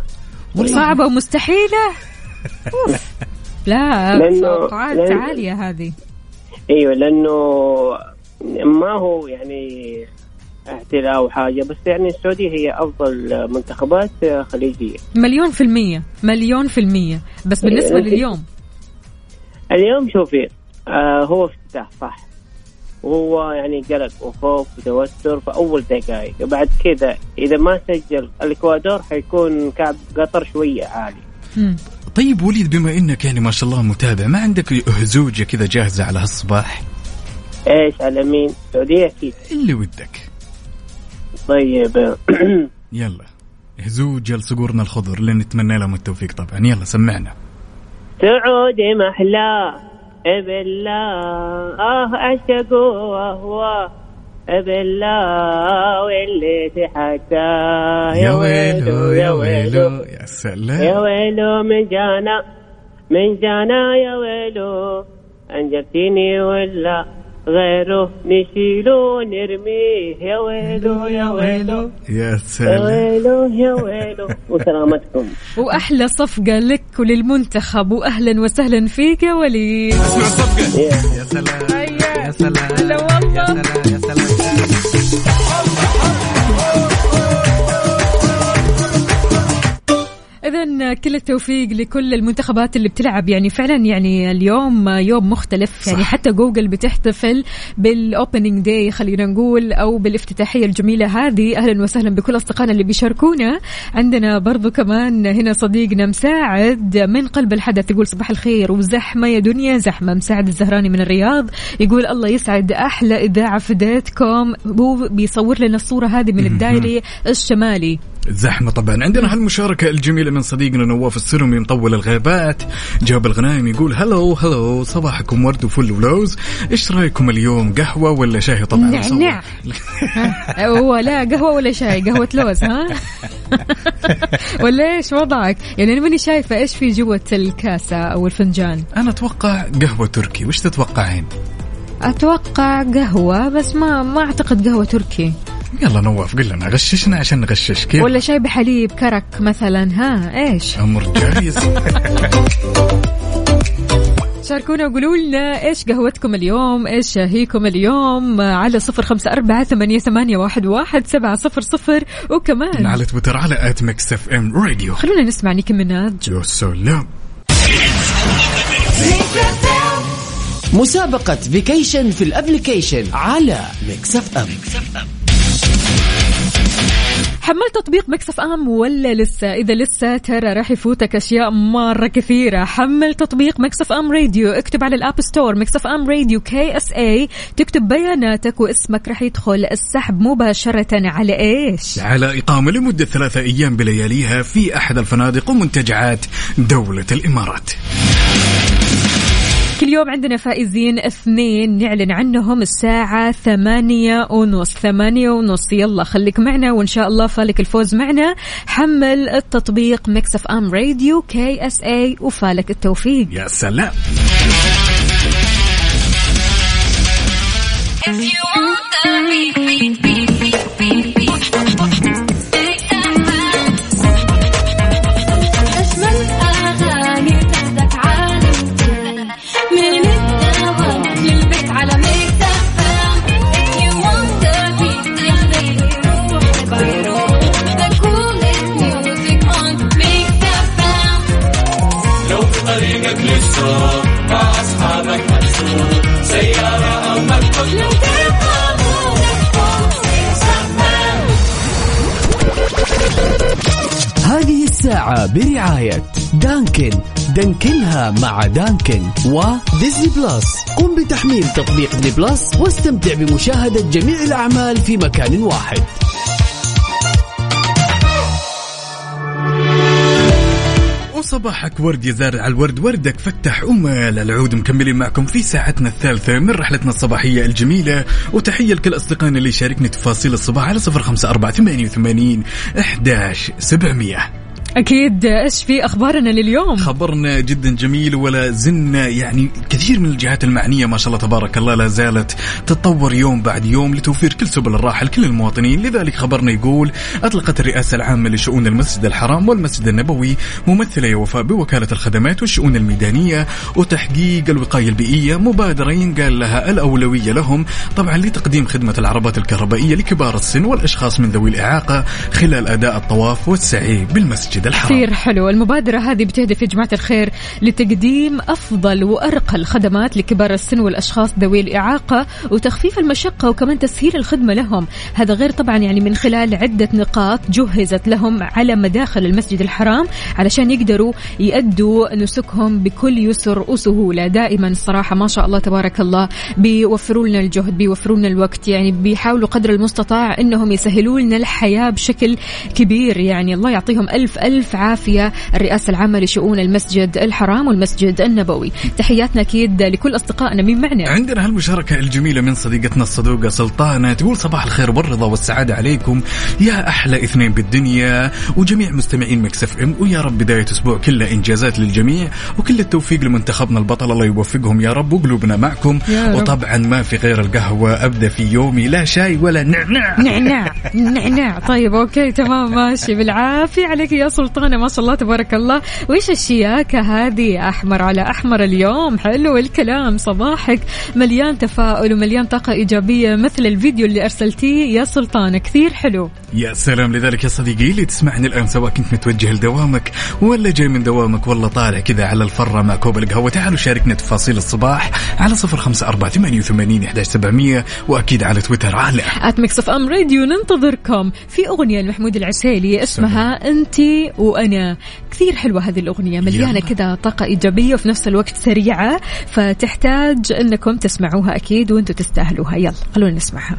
B: صعبة ومستحيلة؟ أوف. لا
J: لأنه-
B: توقعات
J: لأن-
B: عالية هذه.
J: أيوه لأنه ما هو يعني احتلال أو حاجة بس يعني السعودية هي أفضل منتخبات خليجية.
B: مليون في المية مليون في المية. بس بالنسبة
J: إيه.
B: لليوم؟
J: اليوم شوفي آه هو افتتاح صح. وهو يعني قلق وخوف وتوتر في أول دقائق بعد كذا إذا ما سجل الإكوادور حيكون كعب قطر شوية عالي.
B: مم.
E: طيب وليد بما إنك يعني ما شاء الله متابع ما عندك هزوجة كذا جاهزة على هالصباح؟
J: إيش على مين؟ السعوديه أكيد.
E: اللي ودك.
J: طيب.
E: يلا. هزوج الصقورنا الخضر اللي نتمنى لهم التوفيق طبعا. يلا سمعنا.
J: سعودي محلى بالله آه اعشق واهوى بالله واللي تحدى
E: يا ويلو يا ويلو. يا
J: يا
E: سلام.
J: ويلو من جانا. من جانا يا ويلو. أنجبتيني ولا غيره نشيله نرميه يا ويلو يا ويلو
E: يا
J: يا
E: سلام
J: ويلو يا ويلو وسلامتكم.
B: وأحلى صفقة لك وللمنتخب واهلا وسهلا فيك يا وليد.
E: يا سلام يا سلام
B: هلا والله. اذا كل التوفيق لكل المنتخبات اللي بتلعب. يعني فعلا يعني اليوم يوم مختلف. يعني
E: صح.
B: حتى جوجل بتحتفل بال opening day خلينا نقول أو بالافتتاحية الجميلة هذه. أهلا وسهلا بكل أصدقائنا اللي بيشاركونا. عندنا برضو كمان هنا صديقنا مساعد من قلب الحدث يقول صباح الخير. وزحمة يا دنيا زحمة. مساعد الزهراني من الرياض يقول الله يسعد أحلى إذاعة فديتكم هو بيصور لنا الصورة هذه من الدائري الشمالي.
E: زحمة طبعا. عندنا هالمشاركة الجميلة من صديقنا نواف السرمي مطول الغابات جاب الغنايم يقول هلو هلو صباحكم ورد وفل ولوز إيش رأيكم اليوم قهوة ولا شاي؟ طبعا
B: نعناع. هو لا قهوة ولا شاي قهوة لوز ها؟ ولا إيش وضعك؟ يعني أنا ماني شايفة إيش في جوة الكاسة أو الفنجان.
E: أنا أتوقع قهوة تركي. وش تتوقعين؟
B: أتوقع قهوة بس ما ما أعتقد قهوة تركي.
E: يلا نواف قل لنا غششنا عشان نغشش. كيف؟
B: ولا شاي بحليب كرك مثلا ها؟ إيش؟
E: أمر جايز.
B: شاركونا وقولوا لنا إيش قهوتكم اليوم إيش شاهيكم اليوم؟ على صفر خمسة أربعة ثمانية, ثمانية واحد, واحد سبعة صفر صفر. وكمان
E: على تويتر على at Mix FM Radio.
B: خلونا نسمع Nicki Minaj
E: يا سلام.
I: مسابقة vacation في ال application على Mix FM.
B: حملت تطبيق Mix FM ولا لسه؟ إذا لسه ترى راح يفوتك أشياء مرة كثيرة. حمل تطبيق Mix FM Radio. اكتب على ال App Store Mix FM Radio KSA تكتب بياناتك واسمك راح يدخل السحب مباشرة على إيش؟
E: على إقامة لمدة ثلاثة أيام بلياليها في أحد الفنادق ومنتجعات دولة الإمارات.
B: كل يوم عندنا فائزين اثنين نعلن عنهم الساعة ثمانية ونص. ثمانية ونص. يلا خليك معنا وإن شاء الله فالك الفوز معنا. حمل التطبيق Mix FM Radio KSA وفالك التوفيق.
E: يا سلام.
C: أجمل
I: الساعة برعاية Dunkin'. دانكنها مع Dunkin' و Disney Plus قم بتحميل تطبيق Disney Plus واستمتع بمشاهدة جميع الأعمال في مكان واحد.
E: وصباحك ورد زارع الورد وردك فتح. ومال العود مكملين معكم في ساعتنا الثالثة من رحلتنا الصباحية الجميلة. وتحية لكل أصدقائنا اللي شاركني تفاصيل الصباح على صفر خمسة أربعة ثمانية وثمانين أحداش سبعمية.
B: أكيد. إيش في أخبارنا لليوم؟
E: خبرنا جدا جميل ولا زلنا يعني كثير من الجهات المعنية ما شاء الله تبارك الله لا زالت تتطور يوم بعد يوم لتوفير كل سبل الراحة لكل المواطنين. لذلك خبرنا يقول أطلقت الرئاسة العامة لشؤون المسجد الحرام والمسجد النبوي ممثلة يا وفاء بوكالة الخدمات والشؤون الميدانية وتحقيق الوقاية البيئية مبادرة ينقال لها الأولوية لهم طبعا لتقديم خدمة العربات الكهربائية لكبار السن والأشخاص من ذوي الإعاقة خلال أداء الطواف والسعي بالمسجد. الحرام.
B: كثير حلو. المبادرة هذه بتهدف يا جماعة الخير لتقديم أفضل وأرقى الخدمات لكبار السن والأشخاص ذوي الإعاقة وتخفيف المشقة وكمان تسهيل الخدمة لهم. هذا غير طبعا يعني من خلال عدة نقاط جهزت لهم على مداخل المسجد الحرام علشان يقدروا يأدوا نسكهم بكل يسر وسهولة. دائما الصراحة ما شاء الله تبارك الله بيوفروا لنا الجهد بيوفروا لنا الوقت. يعني بيحاولوا قدر المستطاع إنهم يسهلوا لنا الحياة بشكل كبير. يعني الله يعطيهم ألف ألف ألف عافية الرئاسة العامة لشؤون المسجد الحرام والمسجد النبوي. تحياتنا أكيد لكل أصدقائنا. مين معنا؟
E: عندنا هالمشاركة الجميلة من صديقتنا الصدوقة سلطانة تقول صباح الخير والرضا والسعادة عليكم. يا أحلى اثنين بالدنيا وجميع مستمعين مكسف ام ويا رب بداية أسبوع كله إنجازات للجميع وكل التوفيق لمنتخبنا البطل. الله يوفقهم يا رب وقلوبنا معكم. وطبعا ما في غير القهوة. أبدأ في يومي. لا شاي ولا نعناع.
B: نعناع. نعناع. طيب أوكي تمام ماشي. بالعافية عليك يا سلطانة ما شاء الله تبارك الله. وش الشياكه هذه أحمر؟ على أحمر اليوم. حلو الكلام. صباحك مليان تفاؤل ومليان طاقة إيجابية مثل الفيديو اللي أرسلتيه يا سلطانة. كثير حلو.
E: يا سلام. لذلك يا صديقي اللي تسمعني الآن سواء كنت متوجه لدوامك ولا جاي من دوامك ولا طالع كذا على الفرة مع كوب القهوة. تعالوا شاركنا تفاصيل الصباح على صفر خمسة أربعة ثمانية وثمانين إحداش سبعمية وأكيد على تويتر. على.
B: at Mix FM Radio ننتظركم في أغنية لمحمود العسيلي اسمها انت وأنا كثير حلوة هذه الأغنية مليانة
E: يلا.
B: كذا طاقة إيجابية وفي نفس الوقت سريعة فتحتاج إنكم تسمعوها أكيد وأنتم تستاهلوها يلا خلونا نسمعها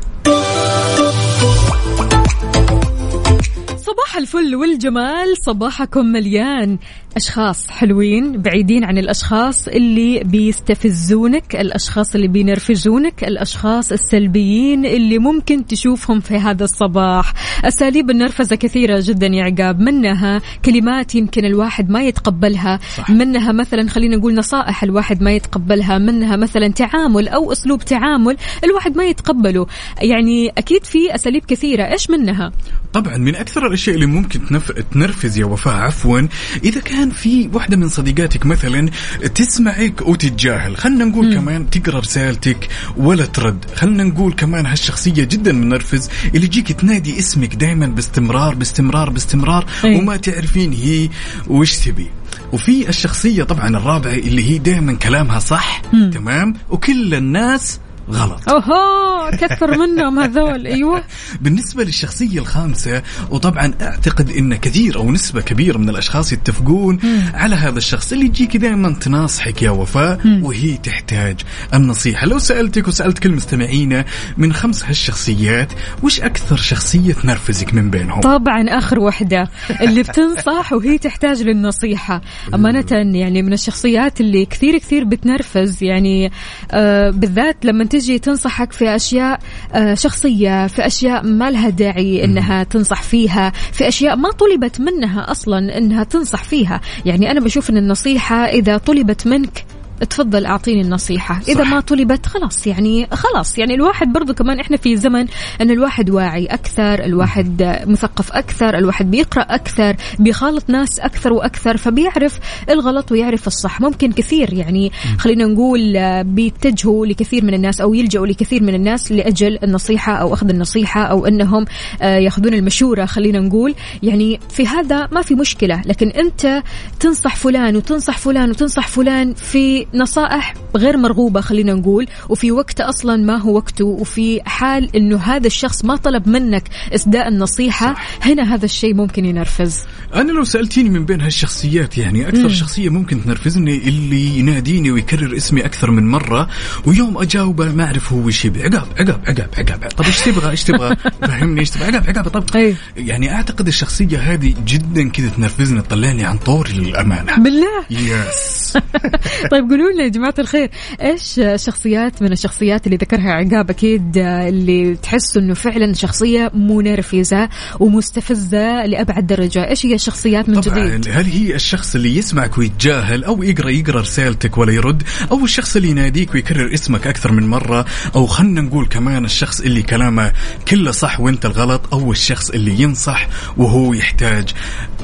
B: صباح الفل والجمال صباحكم مليان. أشخاص حلوين بعيدين عن الأشخاص اللي بيستفزونك الأشخاص اللي بينرفزونك الأشخاص السلبيين اللي ممكن تشوفهم في هذا الصباح. أساليب النرفزة كثيرة جدا يا عقاب. منها كلمات يمكن الواحد ما يتقبلها.
E: صح.
B: منها مثلا خلينا نقول نصائح الواحد ما يتقبلها. منها مثلا تعامل أو أسلوب تعامل الواحد ما يتقبله. يعني أكيد في أساليب كثيرة. إيش منها؟
E: طبعا من أكثر الأشياء اللي ممكن تنف... تنرفز يا وفاء عفوا إذا كان في واحدة من صديقاتك مثلا تسمعك وتتجاهل خلينا نقول
B: مم.
E: كمان تقرأ رسالتك ولا ترد خلينا نقول كمان هالشخصية جدا منرفز اللي تجيك تنادي اسمك دائما باستمرار باستمرار باستمرار
B: أي.
E: وما تعرفين هي وش تبي وفي الشخصية طبعا الرابعة اللي هي دائما كلامها صح
B: مم.
E: تمام وكل الناس غلط.
B: أوهو كثر منهم هذول. أيوه.
E: بالنسبة للشخصية الخامسة وطبعا أعتقد أن كثير أو نسبة كبيرة من الأشخاص يتفقون على هذا الشخص اللي يجيك دائما تناصحك يا وفاء وهي تحتاج النصيحة. لو سألتك وسألت كل مستمعينا من خمس هالشخصيات وش أكثر شخصية تنرفزك من بينهم؟
B: طبعا آخر وحدة. اللي بتنصح وهي تحتاج للنصيحة. أمانة يعني من الشخصيات اللي كثير كثير بتنرفز يعني آه بالذات لما تجي تنصحك في أشياء آه شخصية في أشياء ما لها داعي إنها تنصح فيها في أشياء ما طلبت منها أصلا إنها تنصح فيها. يعني أنا بشوف إن النصيحة إذا طلبت منك تفضل أعطيني النصيحة. إذا
E: صح.
B: ما طلبت خلاص يعني خلاص. يعني الواحد برضو كمان إحنا في زمن أن الواحد واعي أكثر الواحد مثقف أكثر الواحد بيقرأ أكثر بيخالط ناس أكثر وأكثر فبيعرف الغلط ويعرف الصح. ممكن كثير يعني خلينا نقول آه، بيتجهوا لكثير من الناس أو يلجأوا لكثير من الناس لأجل النصيحة أو أخذ النصيحة أو أنهم آه، يأخذون المشورة خلينا نقول. يعني في هذا ما في مشكلة. لكن أنت تنصح فلان وتنصح فلان وتنصح فلان في نصائح غير مرغوبة خلينا نقول وفي وقت أصلا ما هو وقته وفي حال أنه هذا الشخص ما طلب منك إسداء النصيحة هنا هذا الشيء ممكن ينرفز.
E: أنا لو سألتيني من بين هالشخصيات يعني أكثر
B: مم.
E: شخصية ممكن تنرفزني اللي يناديني ويكرر اسمي أكثر من مرة ويوم أجاوبه ما أعرف هو وش يبي. عقاب عقاب عقاب عقاب. طب إيش تبغى؟ إيش تبغى؟ فهمني إيش تبغى؟ عقاب عقاب. طب
B: أي.
E: يعني أعتقد الشخصية هذه جدا كذا تنرفزني تطلعني عن طوري للأمانة
B: بالله؟
E: يس
B: طيب قولوا لنا يا جماعة الخير إيش شخصيات من الشخصيات اللي ذكرها عقاب أكيد اللي تحسوا إنه فعلا شخصية منرفزة ومستفزة لأبعد درجة، إيش هي الشخصيات من
E: طبعا
B: جديد؟
E: هل هي الشخص اللي يسمعك ويتجاهل أو يقرا يقرأ رسالتك ولا يرد؟ أو الشخص اللي يناديك ويكرر اسمك أكثر من مرة؟ أو خلنا نقول كمان الشخص اللي كلامه كله صح وأنت الغلط؟ أو الشخص اللي ينصح وهو يحتاج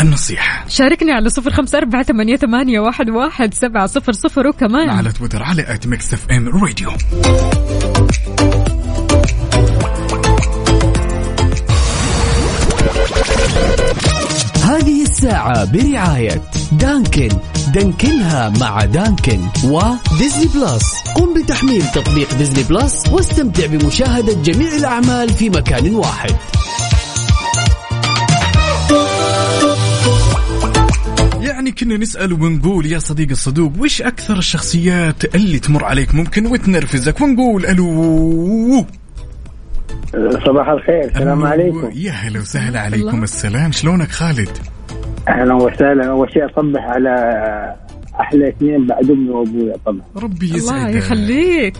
E: النصيحة؟
B: شاركني على صفر خمسة أربعة ثمانية, ثمانية واحد, واحد سبعة صفر صفر وكمان
E: على تويتر على at Mix FM Radio
I: هذه الساعة برعاية Dunkin. دانكنها مع Dunkin و Disney Plus. قم بتحميل تطبيق Disney Plus واستمتع بمشاهدة جميع الأعمال في مكان واحد.
E: يعني كنا نسأل ونقول يا صديق الصدوق وش أكثر الشخصيات اللي تمر عليك ممكن وتنرفزك ونقول ألو
J: صباح الخير السلام. عليكم.
E: يا هلا وسهلا عليكم.
B: الله.
E: السلام شلونك خالد؟
K: أهلا وسهلا. أول شيء اصبح على أحلى اثنين بعد أمي وابويا طبعا
E: ربي
B: الله
E: يسعدك.
B: يخليك.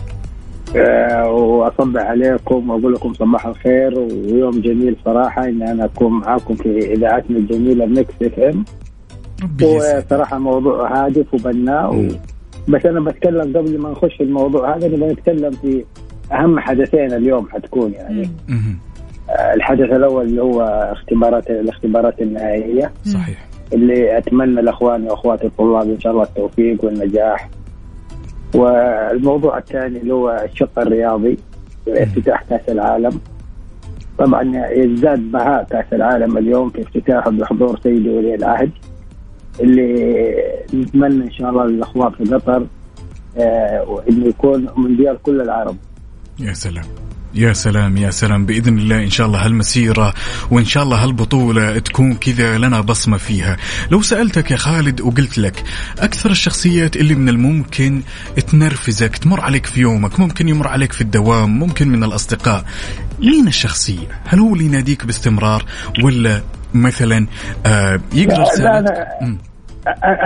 K: آه، واصبح عليكم وأقول لكم صباح الخير ويوم جميل صراحة. إن أنا أكون معاكم في إذاعتنا الجميلة Mix FM
E: ربي يسعدك.
K: وصراحه موضوع هادف وبناء و... بس أنا بتكلم قبل ما نخش في الموضوع هذا نبغى نتكلم في أهم حدثين اليوم حتكون يعني.
E: مهم.
K: آه، الحدث الأول اللي هو اختبارات الاختبارات النهائية.
E: صحيح.
K: اللي أتمنى لاخواني وأخواتي الطلاب إن شاء الله التوفيق والنجاح. والموضوع الثاني اللي هو الشق الرياضي افتتاح كأس العالم. طبعا يزداد بهاء كأس العالم اليوم في افتتاحه بحضور سيدي ولي العهد. اللي نتمنى إن شاء الله للاخوان في قطر آه، وإنه يكون مونديال كل العرب.
E: يا سلام. يا سلام يا سلام. بإذن الله إن شاء الله هالمسيرة وإن شاء الله هالبطولة تكون كذا لنا بصمة فيها. لو سألتك يا خالد وقلت لك أكثر الشخصيات اللي من الممكن تنرفزك تمر عليك في يومك ممكن يمر عليك في الدوام ممكن من الأصدقاء مين الشخصية؟ هل هو اللي يناديك باستمرار ولا مثلا آه يقرا
K: لا,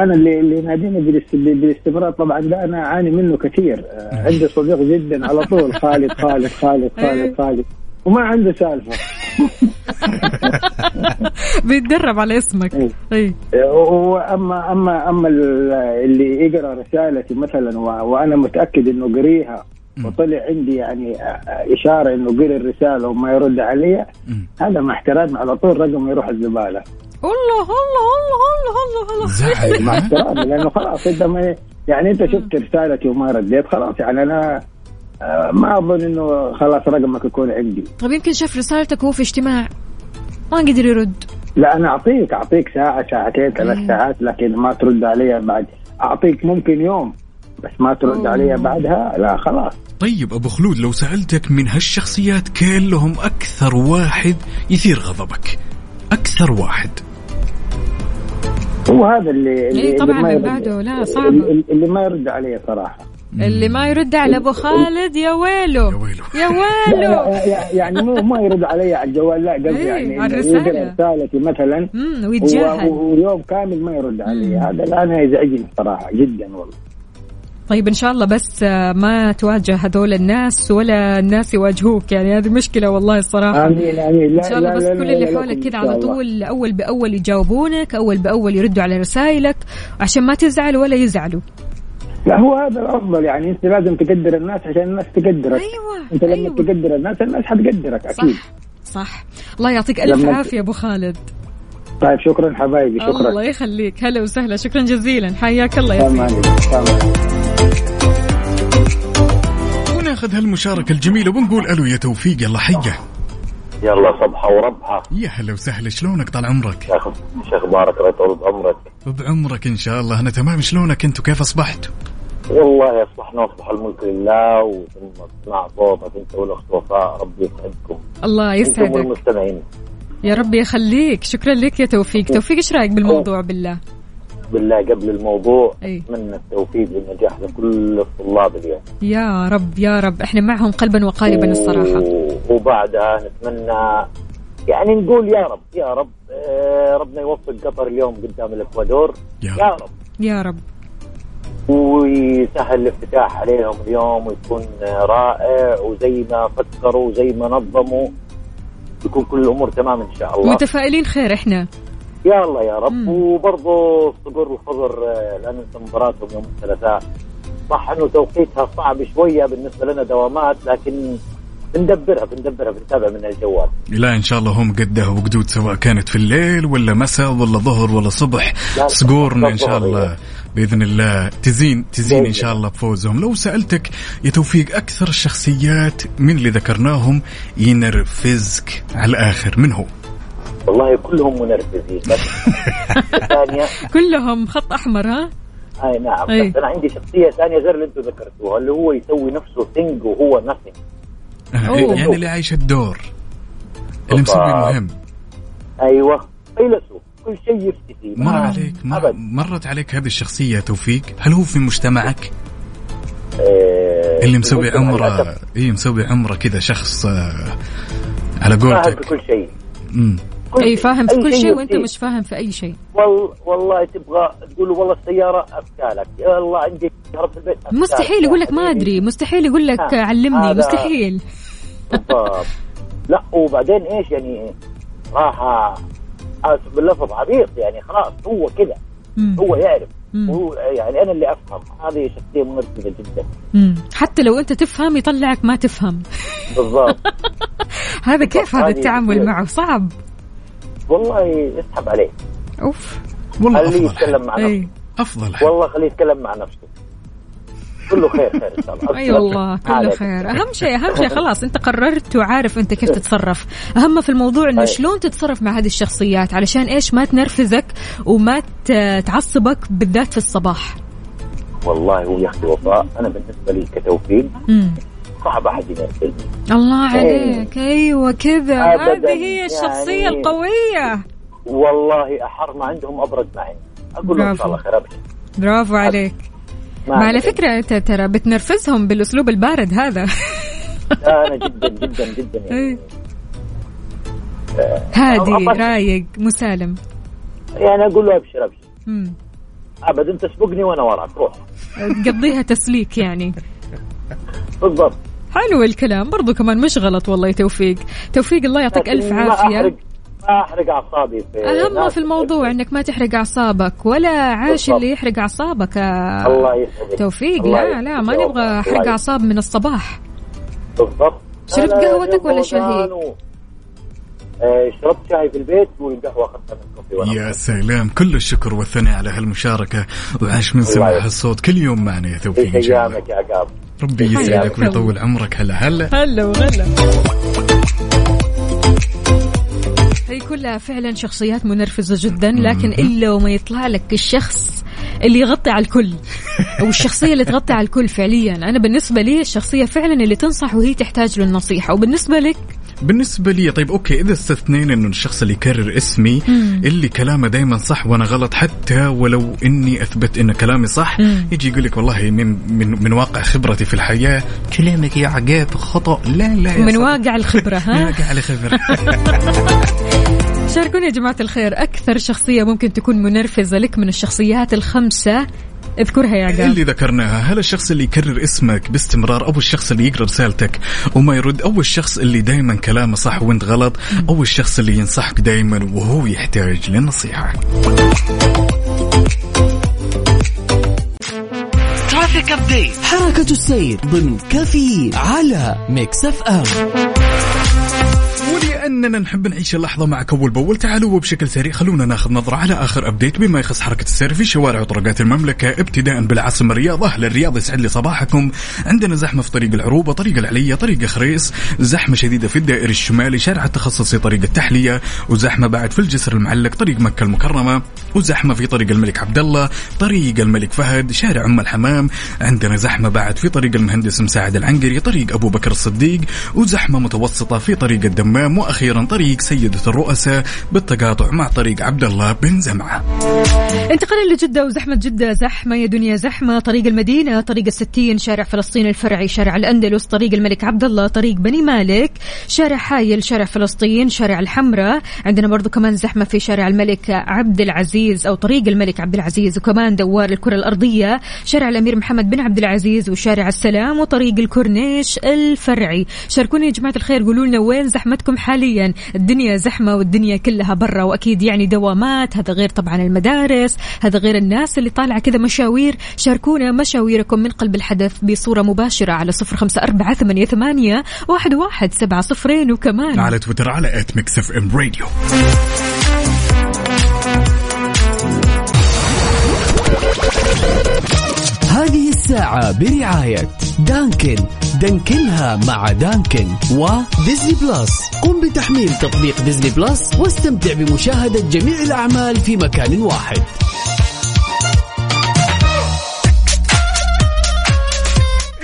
K: أنا اللي اللي يناديني بالاست- بالاستمرار طبعا ده أنا أعاني منه كثير. آه، عندي صديق جدا على طول. خالد خالد خالد خالد خالد. وما عنده سالفة.
B: بيتدرب على اسمك.
K: إيه.
B: اي
K: واما اما أما ال- اللي يقرأ رسالتي مثلا وأنا متأكد إنه قريها وطلع عندي يعني إشارة إنه قري الرسالة وما يرد علي. هذا مع احترامي على طول رقم يروح الزبالة.
B: الله الله الله الله الله الله.
E: زعل
K: مع؟ احترامي لأنه خلاص أنت ما يعني أنت شفت رسالتي وما رديت خلاص يعني أنا آه، ما أظن إنه خلاص رقمك يكون عندي.
B: طيب يمكن شاف رسالتك وهو في اجتماع. ما قدر يرد.
K: لا أنا أعطيك أعطيك ساعة ساعتين ثلاث
B: إيه.
K: ساعات لكن ما ترد علي بعد. أعطيك ممكن يوم بس ما ترد
B: أوه.
K: علي بعدها لا خلاص.
E: طيب أبو خلود لو سألتك من هالشخصيات كلهم أكثر واحد يثير غضبك. أكثر واحد.
K: هو هذا اللي اللي,
B: إيه طبعاً
K: اللي ما
B: من
K: يرد
B: بعده، لا، صعبة.
K: اللي, اللي ما يرد علي صراحة.
B: اللي ما يرد على أبو خالد يا ويله
E: يا ويله.
B: يا ويله
K: لا، يعني مو ما يرد علي على الجوال لا قصدي
B: إيه،
K: يعني. يقرا رسالتي مثلا.
B: امم ويتجاهل.
K: ويوم كامل ما يرد علي. هذا الآن يزعجني صراحة جدا والله.
B: طيب إن شاء الله بس آه، ما تواجه هذول الناس ولا الناس يواجهوك. يعني هذه مشكلة والله الصراحة.
K: آمين آمين. لا
B: إن شاء الله بس
K: لا
B: كل
K: لا
B: اللي
K: لكم
B: حولك كذا على. طول أول بأول يجاوبونك أول بأول يردوا على رسائلك عشان ما تزعل ولا يزعلوا.
K: لا هو هذا الأفضل. يعني أنت لازم تقدر الناس عشان الناس تقدرك.
B: أيوه
K: أنت لما
B: أيوة.
K: تقدر الناس الناس حتقدرك أكيد.
B: صح. صح الله يعطيك
K: ألف
B: عافية أبو خالد.
K: طيب شكرا حبايبي شكرا.
B: الله يخليك. هلا وسهلا شكرا جزيلا. حياك الله يا سيدي.
K: تمام
E: وناخذ هالمشاركة الجميلة ونقول ألو يا توفيق يلا حيه
L: يلا صبحة وربحة
E: يا هلا وسهلا شلونك طال عمرك؟
L: شيخ شيخ بارك الله يطول بعمرك
E: بعمرك إن شاء الله أنا تمام شلونك انت وكيف أصبحت؟
L: والله اصبحنا أصبح الملك لله وثم اسمع صوتك انت والاخت وفاء ربي يسعدكم.
B: الله يسعدك.
L: والمستمعين.
B: يا رب يخليك شكرا لك يا توفيق. توفيق إيش رأيك بالموضوع؟ بالله.
L: بالله قبل الموضوع
B: أي.
L: اتمنى التوفيق والنجاح لكل الطلاب اليوم.
B: يا رب يا رب. إحنا معهم قلبا وقالبا الصراحة.
L: و- وبعدها نتمنى يعني نقول يا رب يا رب آه، ربنا يوفق قطر اليوم قدام الإكوادور.
E: يا
L: يا
E: رب
L: رب.
B: يا رب.
L: ويسهل الافتتاح عليهم اليوم ويكون رائع وزي ما فكروا وزي ما نظموا. يكون كل الأمور تمام إن شاء الله.
B: متفائلين خير إحنا.
L: يا الله يا رب.
B: مم.
L: وبرضه الصقر والخضر آه، لا ننسى مباراتهم يوم الثلاثاء صح إنه توقيتها صعب شوية بالنسبة لنا دوامات لكن بندبرها بندبرها بنتابع من الجوال.
E: لا إن شاء الله هم قدها وقدود سواء كانت في الليل ولا مساء ولا ظهر ولا صبح.
L: لا،
E: صقورنا إن شاء الله. بإذن الله تزين تزين
L: إن
E: شاء الله بفوزهم. لو سألتك يا توفيق أكثر الشخصيات من اللي ذكرناهم ينرفزك على الآخر من هو؟
L: والله كلهم منرفزين. بس ثانية
B: كلهم خط أحمر ها؟
L: أي نعم.
B: أي.
L: بس أنا عندي شخصية ثانية غير اللي أنتم ذكرتوها اللي هو يسوي نفسه ثينج وهو
B: أوه.
E: يعني اللي عايش الدور. اللي مسوي
L: بالضبط.
E: مهم
L: أيوه. فيلسوف. كل شيء يفتي فيه.
E: مر
L: ما-
E: عليك مر مرت عليك هذه الشخصية يا توفيق؟ هل هو في مجتمعك؟
L: آه،
E: اللي مسوي عمره اي مسوي عمرة كذا شخص آه، على قولتك.
L: بكل شيء. كل
B: أي فاهم في كل شيء وأنت
L: يصير.
B: مش فاهم في أي شيء
L: وال... والله تبغى تقول له والله السيارة افكالك يا الله عندي كهرباء في البيت أفكالك.
B: مستحيل يقول لك ما
L: حبيبي.
B: أدري مستحيل يقول لك علمني
L: هذا-
B: مستحيل
L: لا وبعدين إيش يعني راح اسف باللفظ عبيط يعني خلاص هو كذا. هو يعرف
B: مم.
L: هو يعني أنا اللي أفهم هذه شخصية منرفزه جدا
B: مم. حتى لو أنت تفهم يطلعك ما تفهم
L: بالضبط
B: هذا كيف هذا التعامل. معه صعب
L: والله يسحب عليه.
B: أوف.
E: والله
L: خليه يتكلم. مع نفسه.
E: أفضل حل.
L: والله خليه يتكلم مع نفسه. كله خير خير إن شاء الله.
B: أي والله كله. خير. أهم شيء أهم شيء خلاص أنت قررت وعارف أنت كيف تتصرف. أهم في الموضوع إنه
L: أي.
B: شلون تتصرف مع هذه الشخصيات؟ علشان إيش؟ ما تنرفزك وما تعصبك بالذات في الصباح.
L: والله هو يا أختي وفاء أنا بالنسبة لي كتوفيق. صعب أحد ينزلني
B: الله
L: إيه.
B: عليك. أيوه كذا. هذه هي الشخصية
L: يعني-
B: القوية.
L: والله احر ما عندهم ابرد ما عندي أقول لهم إن شاء الله خير ابشر
B: برافو عليك.
L: ما
B: ما على. فكرة أنت ترى بتنرفزهم بالأسلوب البارد هذا.
L: أنا جدا جدا جدا يعني.
B: إيه. هادي
L: أبشر.
B: رايق مسالم.
L: يعني أقول له أبشر أبشر.
B: مم.
L: ابد أنت تسبقني وأنا وراك. روح.
B: تقضيها تسليك يعني.
L: بالضبط.
B: حلو الكلام. برضو كمان مش غلط والله يا توفيق. توفيق الله يعطيك ألف عافية.
L: احرق ما أحرق أعصابي في
B: أهم
L: ناس
B: في الموضوع أنك ما تحرق أعصابك ولا عاش. اللي يحرق أعصابك. يا
L: الله يسعدك.
B: توفيق
L: الله
B: لا لا ما نبغى
L: الله
B: حرق
L: يسعدك.
B: أعصاب من الصباح.
L: بالضبط.
B: شربت قهوتك ولا شاهي؟
L: آه، شربت شاي في البيت والقهوه اخذتها من
E: يا سلام. كل الشكر والثناء على هالمشاركة وعاش من سمع
L: يسعدك.
E: هالصوت. كل يوم معنا يا توفيق شاء الله.
L: أيامك يا عقاب.
E: ربي يسعدك. ويطول عمرك هلا هلا.
B: هلا وغلا. هي كلها فعلا شخصيات منرفزة جدا لكن إلا وما يطلع لك الشخص اللي يغطي على الكل أو الشخصية اللي تغطي على الكل فعليا أنا بالنسبة لي الشخصية فعلا اللي تنصح وهي تحتاج للنصيحة وبالنسبة لك
E: بالنسبة لي طيب أوكي إذا استثنينا إنه الشخص اللي يكرر اسمي
B: مم.
E: اللي كلامه دائما صح وأنا غلط حتى ولو إني أثبت إن كلامي صح
B: مم.
E: يجي يقول لك والله من من من واقع خبرتي في الحياة كلامك يا عقاب خطأ لا لا
B: من. واقع الخبرة ها
E: واقع على خبرة
B: شاركوني يا جماعة الخير أكثر شخصية ممكن تكون منرفزة لك من الشخصيات الخمسة؟ اذكرها يا عقاب.
E: اللي ذكرناها هل الشخص اللي يكرر اسمك باستمرار أو الشخص اللي يقرا رسالتك؟ وما يرد أو الشخص اللي دائما كلامه صح وإنت غلط؟ أو الشخص اللي ينصحك دائما وهو يحتاج للنصيحه
I: traffic update حركة السير ضمن traffic على Mix FM.
E: ولاننا نحب نعيش اللحظة معك أول بأول. تعالوا وبشكل سريع خلونا ناخذ نظرة على آخر update بما يخص حركة السير في شوارع وطرقات المملكة ابتداء بالعاصمة الرياض أهل الرياض يسعد لي صباحكم. عندنا زحمة في طريق العروبة طريق العليه طريق خريص زحمة شديدة في الدائري الشمالي شارع التخصصي طريق التحلية. وزحمة بعد في الجسر المعلق طريق مكة المكرمة. وزحمة في طريق الملك عبد الله طريق الملك فهد شارع أم الحمام. عندنا زحمة بعد في طريق المهندس مساعد العنقري طريق أبو بكر الصديق. وزحمة متوسطة في طريق الدمام. وأخيرا طريق سيدة الرؤساء بالتقاطع مع طريق عبد الله بن زمعة.
B: انتقالا لجدة وزحمة جدة زحمة يا دنيا زحمة. طريق المدينة طريق الستين شارع فلسطين الفرعي شارع الأندلس طريق الملك عبد الله طريق بني مالك شارع حايل شارع فلسطين شارع الحمراء. عندنا برضو كمان زحمة في شارع الملك عبد العزيز أو طريق الملك عبد العزيز وكمان دوار الكرة الأرضية شارع الأمير محمد بن عبد العزيز وشارع السلام وطريق الكورنيش الفرعي. شاركوني يا جماعة الخير قولوا لنا وين زحمتكم حاليا. الدنيا زحمة والدنيا كلها برا وأكيد يعني دوامات. هذا غير طبعا المدارس هذا غير الناس اللي طالعة كذا مشاوير. شاركونا مشاويركم من قلب الحدث بصورة مباشرة على صفر خمسة أربعة ثمانية, ثمانية واحد, واحد سبعة صفرين. وكمان
E: على تويتر على at Mix FM Radio
I: هذه الساعة برعاية Dunkin. دانكنها مع Dunkin و Disney Plus. قم بتحميل تطبيق Disney Plus واستمتع بمشاهدة جميع الأعمال في مكان واحد.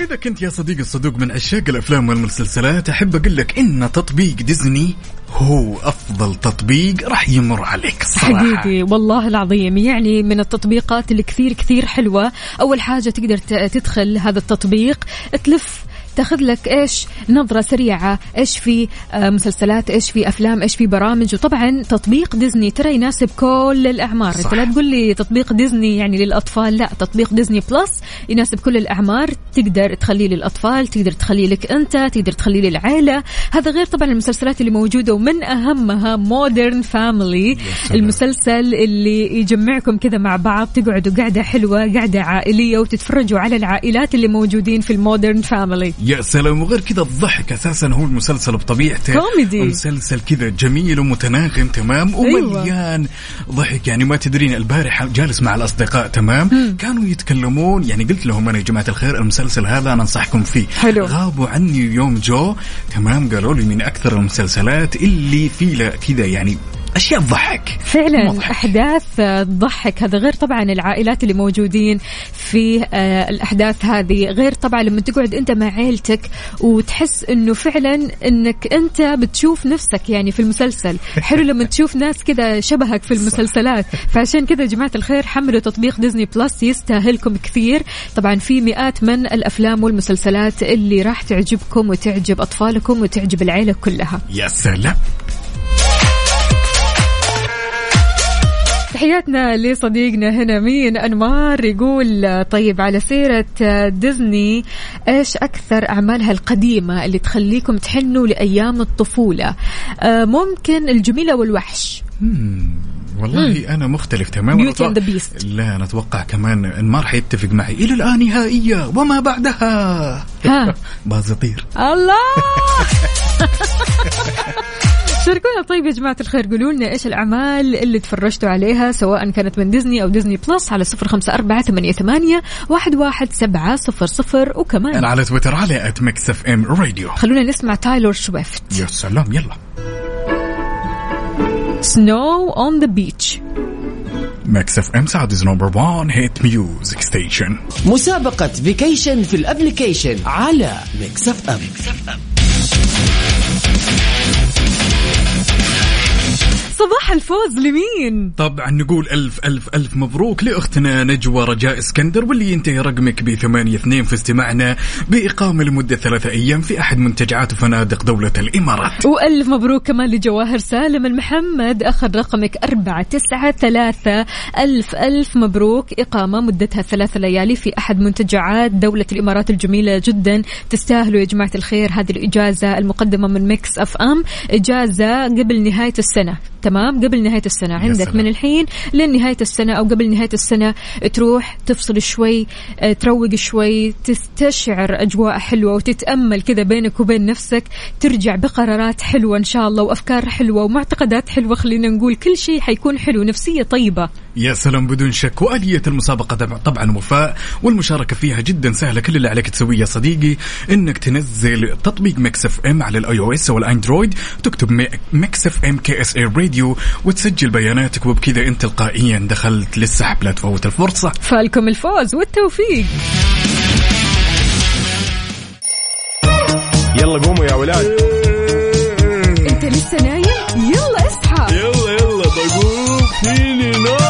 E: إذا كنت يا صديقي الصدوق من عشاق الأفلام والمسلسلات أحب أقول لك إن تطبيق ديزني هو أفضل تطبيق راح يمر عليك الصراحة
B: حقيقي والله العظيم. يعني من التطبيقات اللي كثير كثير حلوة. أول حاجة تقدر تدخل هذا التطبيق تلف تاخذ لك إيش نظرة سريعة إيش في آه، مسلسلات إيش في أفلام إيش في برامج وطبعا تطبيق ديزني ترى يناسب كل الأعمار.
M: صح.
B: أنت لا تقول لي تطبيق ديزني يعني للأطفال لا تطبيق Disney Plus يناسب كل الأعمار. تقدر تخليه للأطفال تقدر تخليه لك أنت تقدر تخليه للعائله هذا غير طبعا المسلسلات اللي موجودة ومن أهمها Modern Family المسلسل اللي يجمعكم كذا مع بعض تقعدوا قعدة حلوة قعدة عائلية وتتفرجوا على العائلات اللي موجودين في ال Modern Family
E: يا سلام. وغير كذا الضحك أساسا هو المسلسل بطبيعته.
B: كوميدي.
E: مسلسل كذا جميل ومتناغم تمام؟ ومليان ضحك. يعني ما تدرين البارحه جالس مع الأصدقاء تمام؟ كانوا يتكلمون. يعني قلت لهم أنا يا جماعة الخير المسلسل هذا أنا أنصحكم فيه.
B: حلو.
E: غابوا عني يوم جو تمام؟ قالوا لي من أكثر المسلسلات اللي في له كذا يعني أشياء تضحك
B: فعلا أحداث آه، تضحك هذا غير طبعا العائلات اللي موجودين في آه، الأحداث هذه. غير طبعا لما تقعد أنت مع عيلتك وتحس إنه فعلا إنك أنت بتشوف نفسك يعني في المسلسل. حلو لما تشوف ناس كذا شبهك في المسلسلات. فعشان كذا يا جماعة الخير حملوا تطبيق Disney Plus يستاهلكم كثير. طبعا في مئات من الأفلام والمسلسلات اللي راح تعجبكم وتعجب أطفالكم وتعجب العيلة كلها.
E: يا سلام.
B: تحياتنا لصديقنا هنا مين؟ انمار يقول طيب على سيرة ديزني إيش أكثر أعمالها القديمة اللي تخليكم تحنوا لأيام الطفولة؟ آه، ممكن الجميلة والوحش.
E: والله أنا مختلف تماما.
B: Beast.
E: لا أنا أتوقع كمان انمار حيتفق معي. إلى اللانهائية وما بعدها.
B: ها.
E: Buzz يطير
B: الله! شاركونا طيب يا جماعة الخير قولوا لنا إيش الأعمال اللي تفرجتوا عليها سواء كانت من ديزني أو Disney Plus على صفر خمسة أربعة ثمانية, ثمانية واحد, واحد سبعة صفر صفر وكمان
E: أنا على تويتر على at Mix FM Radio
B: خلونا نسمع تايلور سويفت
E: يا سلام يلا.
B: Snow on the
E: Beach Mix FM Saudi's number 1 hit music station
I: مسابقة vacation في ال application على Mix FM.
B: صباح الفوز لمين؟
E: طبعا نقول ألف ألف ألف مبروك لأختنا نجوى رجاء اسكندر واللي ينتهي رقمك ب 8 2 في استماعنا بإقامة لمدة ثلاثة أيام في أحد منتجعات وفنادق دولة الإمارات.
B: وألف مبروك كمان لجواهر سالم المحمد أخذ رقمك أربعة تسعة ثلاثة ألف ألف مبروك. إقامة مدتها ثلاثة ليالي في أحد منتجعات دولة الإمارات الجميلة جدا. تستاهلوا يا جماعة الخير هذه الإجازة المقدمة من Mix FM. إجازة قبل نهاية السنة. تمام؟ قبل نهاية السنة. عندك. من الحين لين نهاية السنة أو قبل نهاية السنة تروح تفصل شوي آه، تروق شوي تستشعر أجواء حلوة وتتأمل كذا بينك وبين نفسك ترجع بقرارات حلوة إن شاء الله وأفكار حلوة ومعتقدات حلوة. خلينا نقول كل شيء حيكون حلو نفسية طيبة.
E: يا سلام بدون شك. وآلية المسابقة طبعا- وفاء والمشاركة فيها جدا سهلة. كل اللي عليك تسويه يا صديقي إنك تنزل تطبيق Mix FM على ال iOS وال Android تكتب Mix FM KSA Radio وتسجل بياناتك وبكذا أنت تلقائيا دخلت للسحب. لا تفوت الفرصة.
B: فالكم الفوز والتوفيق.
A: يلا قوموا يا ولاد.
B: انت لسه نايم؟ يلا اصحى.
A: يلا يلا بقوم. فيني نوم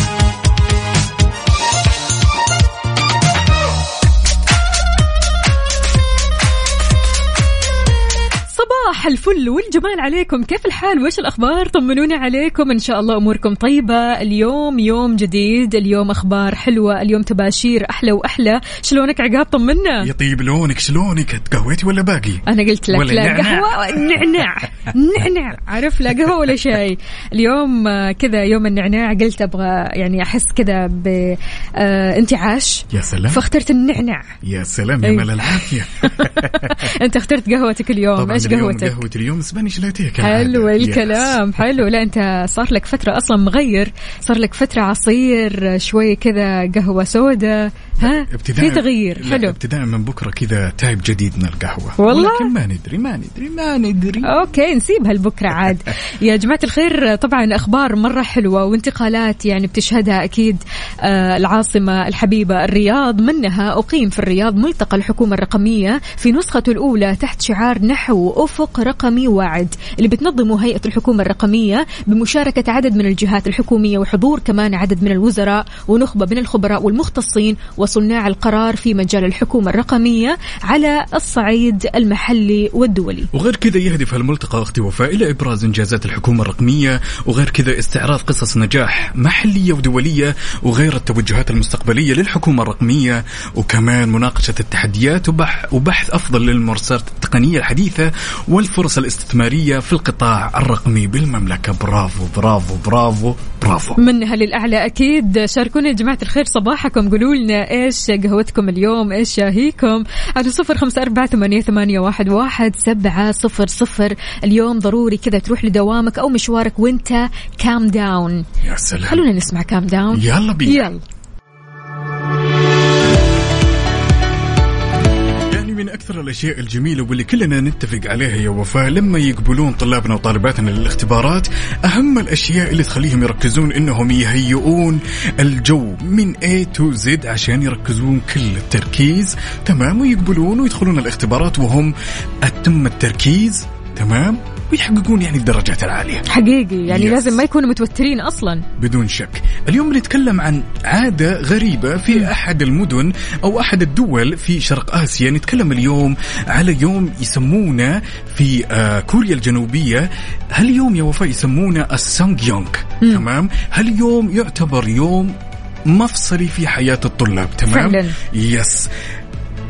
B: صباح الفل والجمال عليكم. كيف الحال؟ وش الأخبار؟ طمنوني عليكم. إن شاء الله أموركم طيبة. اليوم يوم جديد. اليوم أخبار حلوة. اليوم تباشير أحلى وأحلى. شلونك عقاب؟ طمنا.
E: يطيب لونك شلونك؟ تقهويتي ولا باقي؟
B: أنا قلت لك لا
E: نعناع.
B: قهوة نعناع. نعناع. عارف لا قهوة ولا شاي اليوم آه، كذا يوم النعناع. قلت أبغى يعني أحس كذا بانتعاش
E: يا سلام.
B: فاخترت النعناع.
E: يا سلام. يا
B: أي.
E: مال العافية
B: أنت اخترت قهوتك اليوم.
E: اليوم
B: قهوتك؟
E: قهوة اليوم سبانيش لاتيه
B: حلو. الكلام حلو. لا أنت صار لك فترة أصلا مغير صار لك فترة عصير شوي كذا قهوة سوداء ها؟ في تغيير حلو.
E: ابتداء من بكرة كذا type جديد من القهوة.
B: والله؟
E: ولكن ما ندري ما ندري ما ندري.
B: Okay نسيبها لبكره عاد. يا جماعة الخير طبعا أخبار مرة حلوة وانتقالات يعني بتشهدها أكيد آه، العاصمة الحبيبة الرياض. منها أقيم في الرياض ملتقى الحكومة الرقمية في نسخته الأولى تحت شعار نحو رقمي واعد اللي بتنظمه هيئة الحكومة الرقمية بمشاركة عدد من الجهات الحكومية وحضور كمان عدد من الوزراء ونخبة من الخبراء والمختصين وصناع القرار في مجال الحكومة الرقمية على الصعيد المحلي والدولي.
E: وغير كذا يهدف الملتقى أختي وفاء إلى إبراز إنجازات الحكومة الرقمية وغير كذا استعراض قصص نجاح محلية ودولية وغير التوجهات المستقبلية للحكومة الرقمية وكمان مناقشة التحديات وبح وبحث أفضل للممارسات التقنية الحديثة والفرص الاستثمارية في القطاع الرقمي بالمملكة. برافو برافو برافو برافو.
B: منها للأعلى أكيد. شاركونا يا جماعة الخير صباحكم. قولوا لنا إيش قهوتكم اليوم؟ إيش شاهيكم؟ على صفر خمسة أربعة ثمانية, ثمانية واحد, واحد سبعة صفر صفر. اليوم ضروري كذا تروح لدوامك أو مشوارك وانت كام داون
E: يا سلام.
B: خلونا نسمع كام داون
E: يلا بينا.
B: يلا.
E: من أكثر الأشياء الجميلة واللي كلنا نتفق عليها يا وفاء لما يقبلون طلابنا وطالباتنا للاختبارات أهم الأشياء اللي تخليهم يركزون إنهم يهيئون الجو من A to Z عشان يركزون كل التركيز تمام ويقبلون ويدخلون الاختبارات وهم أتم التركيز تمام؟ ويحققون يعني الدرجات العالية.
B: حقيقي يعني
E: Yes.
B: لازم ما يكونوا متوترين أصلا.
E: بدون شك. اليوم بنتكلم عن عادة غريبة في أحد المدن أو أحد الدول في شرق آسيا. نتكلم اليوم على يوم يسمونه في آه كوريا الجنوبية. هاليوم يا وفاء يسمونه السانج يونغ تمام؟ هاليوم يعتبر يوم مفصلي في حياة الطلاب؟ تمام؟
B: فعلاً.
E: يس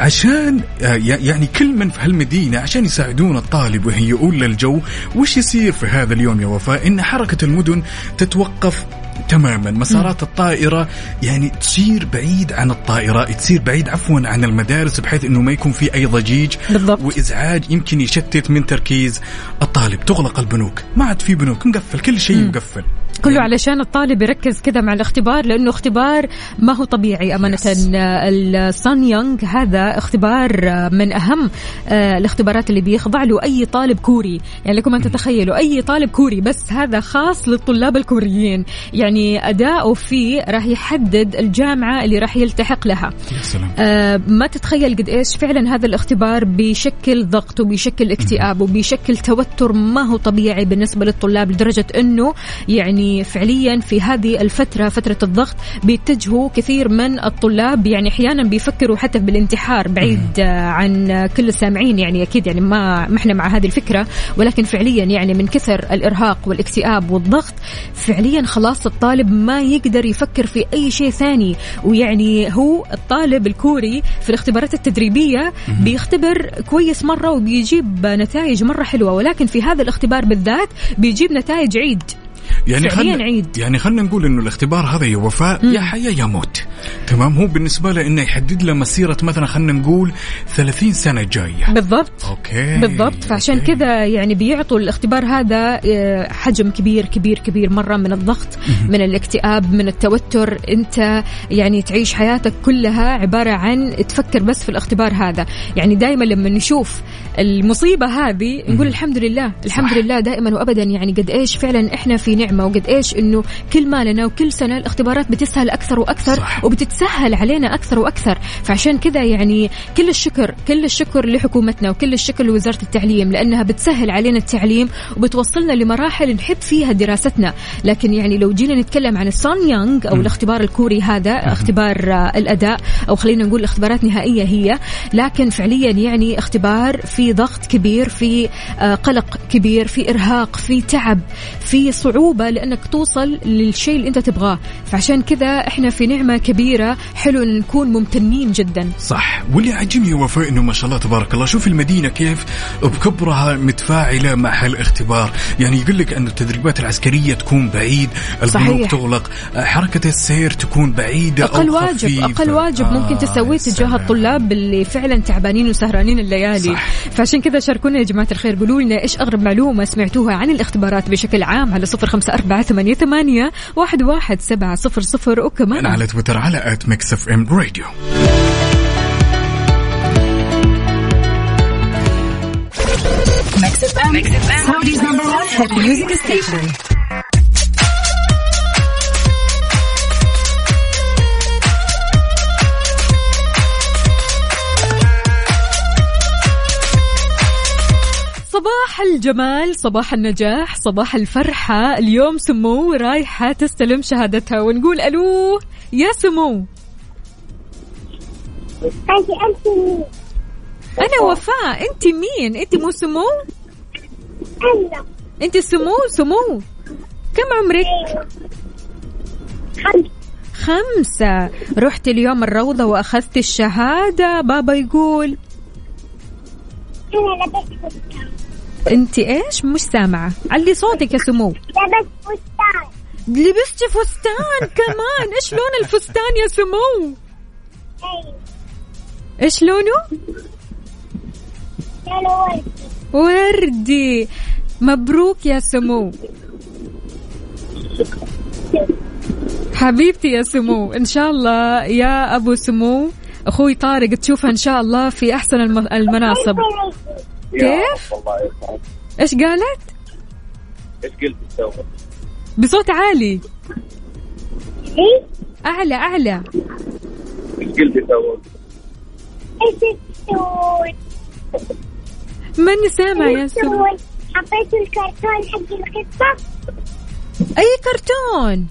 E: عشان آه، يعني كل من في هالمدينة عشان يساعدون الطالب ويهيئون له الجو وش يصير في هذا اليوم يا وفاء؟ إن حركة المدن تتوقف تماما. مسارات الطائرة يعني تصير بعيد عن الطائرة تصير بعيد عفوا عن المدارس بحيث إنه ما يكون في أي ضجيج
B: بالضبط.
E: وإزعاج يمكن يشتت من تركيز الطالب. تغلق البنوك. ما عاد في بنوك. مقفل. كل شيء مقفل.
B: كله علشان الطالب يركز كذا مع الاختبار لأنه اختبار ما هو طبيعي أمانة. السان يونغ هذا اختبار من أهم آه، الاختبارات اللي بيخضع له أي طالب كوري. يعني لكم أن تتخيلوا أي طالب كوري بس هذا خاص للطلاب الكوريين. يعني أداؤه فيه راح يحدد الجامعة اللي راح يلتحق لها.
E: يا سلام.
B: آه، ما تتخيل قد إيش فعلا هذا الاختبار بيشكل ضغط وبيشكل اكتئاب وبيشكل توتر ما هو طبيعي بالنسبة للطلاب لدرجة إنه يعني فعليا في هذه الفترة فترة الضغط بيتجهوا كثير من الطلاب. يعني أحيانا بيفكروا حتى بالانتحار بعيد عن كل السامعين. يعني أكيد يعني ما ما إحنا مع هذه الفكرة. ولكن فعليا يعني من كثر الإرهاق والاكتئاب والضغط فعليا خلاص الطالب ما يقدر يفكر في أي شيء ثاني. ويعني هو الطالب الكوري في الاختبارات التدريبية بيختبر كويس مرة وبيجيب نتائج مرة حلوة. ولكن في هذا الاختبار بالذات بيجيب نتائج عيد.
E: يعني
B: فعلياً
E: خلنا
B: عيد.
E: يعني خلينا نقول إنه الاختبار هذا يا وفاء يا حياة يا موت. تمام؟ هو بالنسبة له إنه يحدد له مسيرة مثلا خلينا نقول 30 سنة جاية.
B: بالضبط.
E: أوكي.
B: بالضبط. فعشان
E: أوكي.
B: كذا يعني بيعطوا الاختبار هذا آه، حجم كبير كبير كبير مرة من الضغط من الاكتئاب من التوتر. أنت يعني تعيش حياتك كلها عبارة عن تفكر بس في الاختبار هذا. يعني دائما لما نشوف المصيبة هذه نقول الحمد لله الحمد
E: صح.
B: لله دائما وابدا. يعني قد إيش فعلا إحنا في نعمة. وقد إيش إنه كل ما لنا وكل سنة الاختبارات بتسهل أكثر وأكثر
E: صح.
B: وبتتسهل علينا أكثر وأكثر. فعشان كذا يعني كل الشكر كل الشكر لحكومتنا وكل الشكر لوزارة التعليم لأنها بتسهل علينا التعليم وبتوصلنا لمراحل نحب فيها دراستنا. لكن يعني لو جينا نتكلم عن السون يونغ أو الاختبار الكوري هذا اختبار آه، الأداء أو خلينا نقول اختبارات نهائيه هي لكن فعليا يعني اختبار في ضغط كبير في آه، قلق كبير في إرهاق في تعب في صعوبة لأنك توصل للشيء اللي أنت تبغاه فعشان كذا إحنا في نعمة كبيرة حلو إن نكون ممتنين جدا
E: صح واللي عجبني وفاء إنه ما شاء الله تبارك الله شوف المدينة كيف بكبرها متفاعلة مع هالاختبار يعني يقول لك أن التدريبات العسكرية تكون بعيد البنوك. تغلق حركة السير تكون بعيدة
B: أقل
E: أو
B: واجب
E: خفيفة.
B: أقل واجب ممكن
E: آه،
B: تسويه
E: يا
B: تجاه. الطلاب اللي فعلا تعبانين وسهرانين الليالي
E: صح.
B: فعشان كذا شاركونا يا جماعة الخير قولوا لنا إيش أغرب معلومة سمعتوها عن الاختبارات بشكل عام على صفر خمسة أربعة ثمانية, ثمانية واحد, واحد سبعة صفر صفر. وكمان
E: على تويتر على آت ميكس اف ام راديو
M: Mix FM Saudi's number music station
B: صباح الجمال صباح النجاح صباح الفرحة. اليوم سمو رايحة تستلم شهادتها ونقول ألو يا سمو؟ أنا وفاء. أنت مين؟ أنت مو سمو؟
N: أنا.
B: أنت سمو؟ سمو. كم عمرك؟
N: خمسة.
B: خمسة. رحت اليوم الروضة وأخذت الشهادة. بابا يقول.
N: أنا لبست
B: أنت إيش؟ مش سامعة. علي صوتك يا سمو.
N: لبست فستان.
B: لبستي فستان كمان. إيش لون الفستان يا سمو؟ إيش لونه؟
N: لونه وردي.
B: وردي مبروك يا سمو. حبيبتي يا سمو إن شاء الله يا أبو سمو أخوي طارق تشوفها إن شاء الله في أحسن الم- المناصب. كيف
L: والله
B: إيش قالت
L: إيش قلت؟
B: بصوت عالي
N: إيه؟
B: أعلى أعلى
L: إيش قلت تسوي؟
N: إيش تسوي؟
B: ماني سامع يا
N: تسوي؟ حطيت الكرتون حق القطة
B: أي كرتون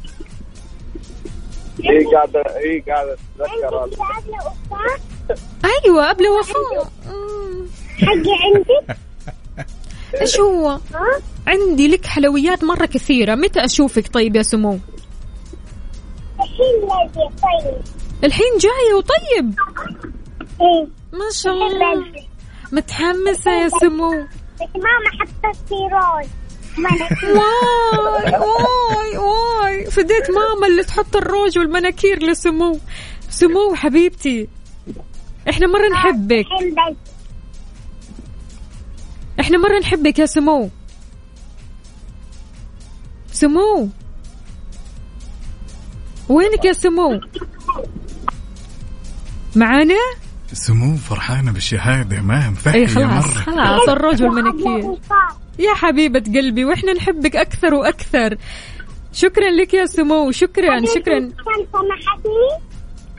L: هي قاعدة هي قاعدة تتذكر
N: أيوه قبل وفاء
B: مم.
N: حقي عندك
B: إيش هو؟ عندي لك حلويات مرة كثيرة متى أشوفك طيب يا سمو؟
N: الحين لازم طيب.
B: الحين جاية وطيب؟
N: إيه.
B: ما شاء الله. متحمسة يا سمو.
N: بس ماما حطت في روز
B: واي واي واي. فديت ماما اللي تحط الروج والمناكير لسمو. سمو حبيبتي إحنا مرة نحبك.
N: الحين بس
B: إحنا مرة نحبك يا سمو. سمو. وينك يا سمو؟ معانا؟
E: سمو فرحانة بالشهادة ما
B: أي
E: مفهية
B: خلاص
E: مرة.
B: خلاص الروج والمناكير يا حبيبة قلبي وإحنا نحبك أكثر وأكثر. شكرا لك يا سمو شكرا شكرا.
N: سمحتني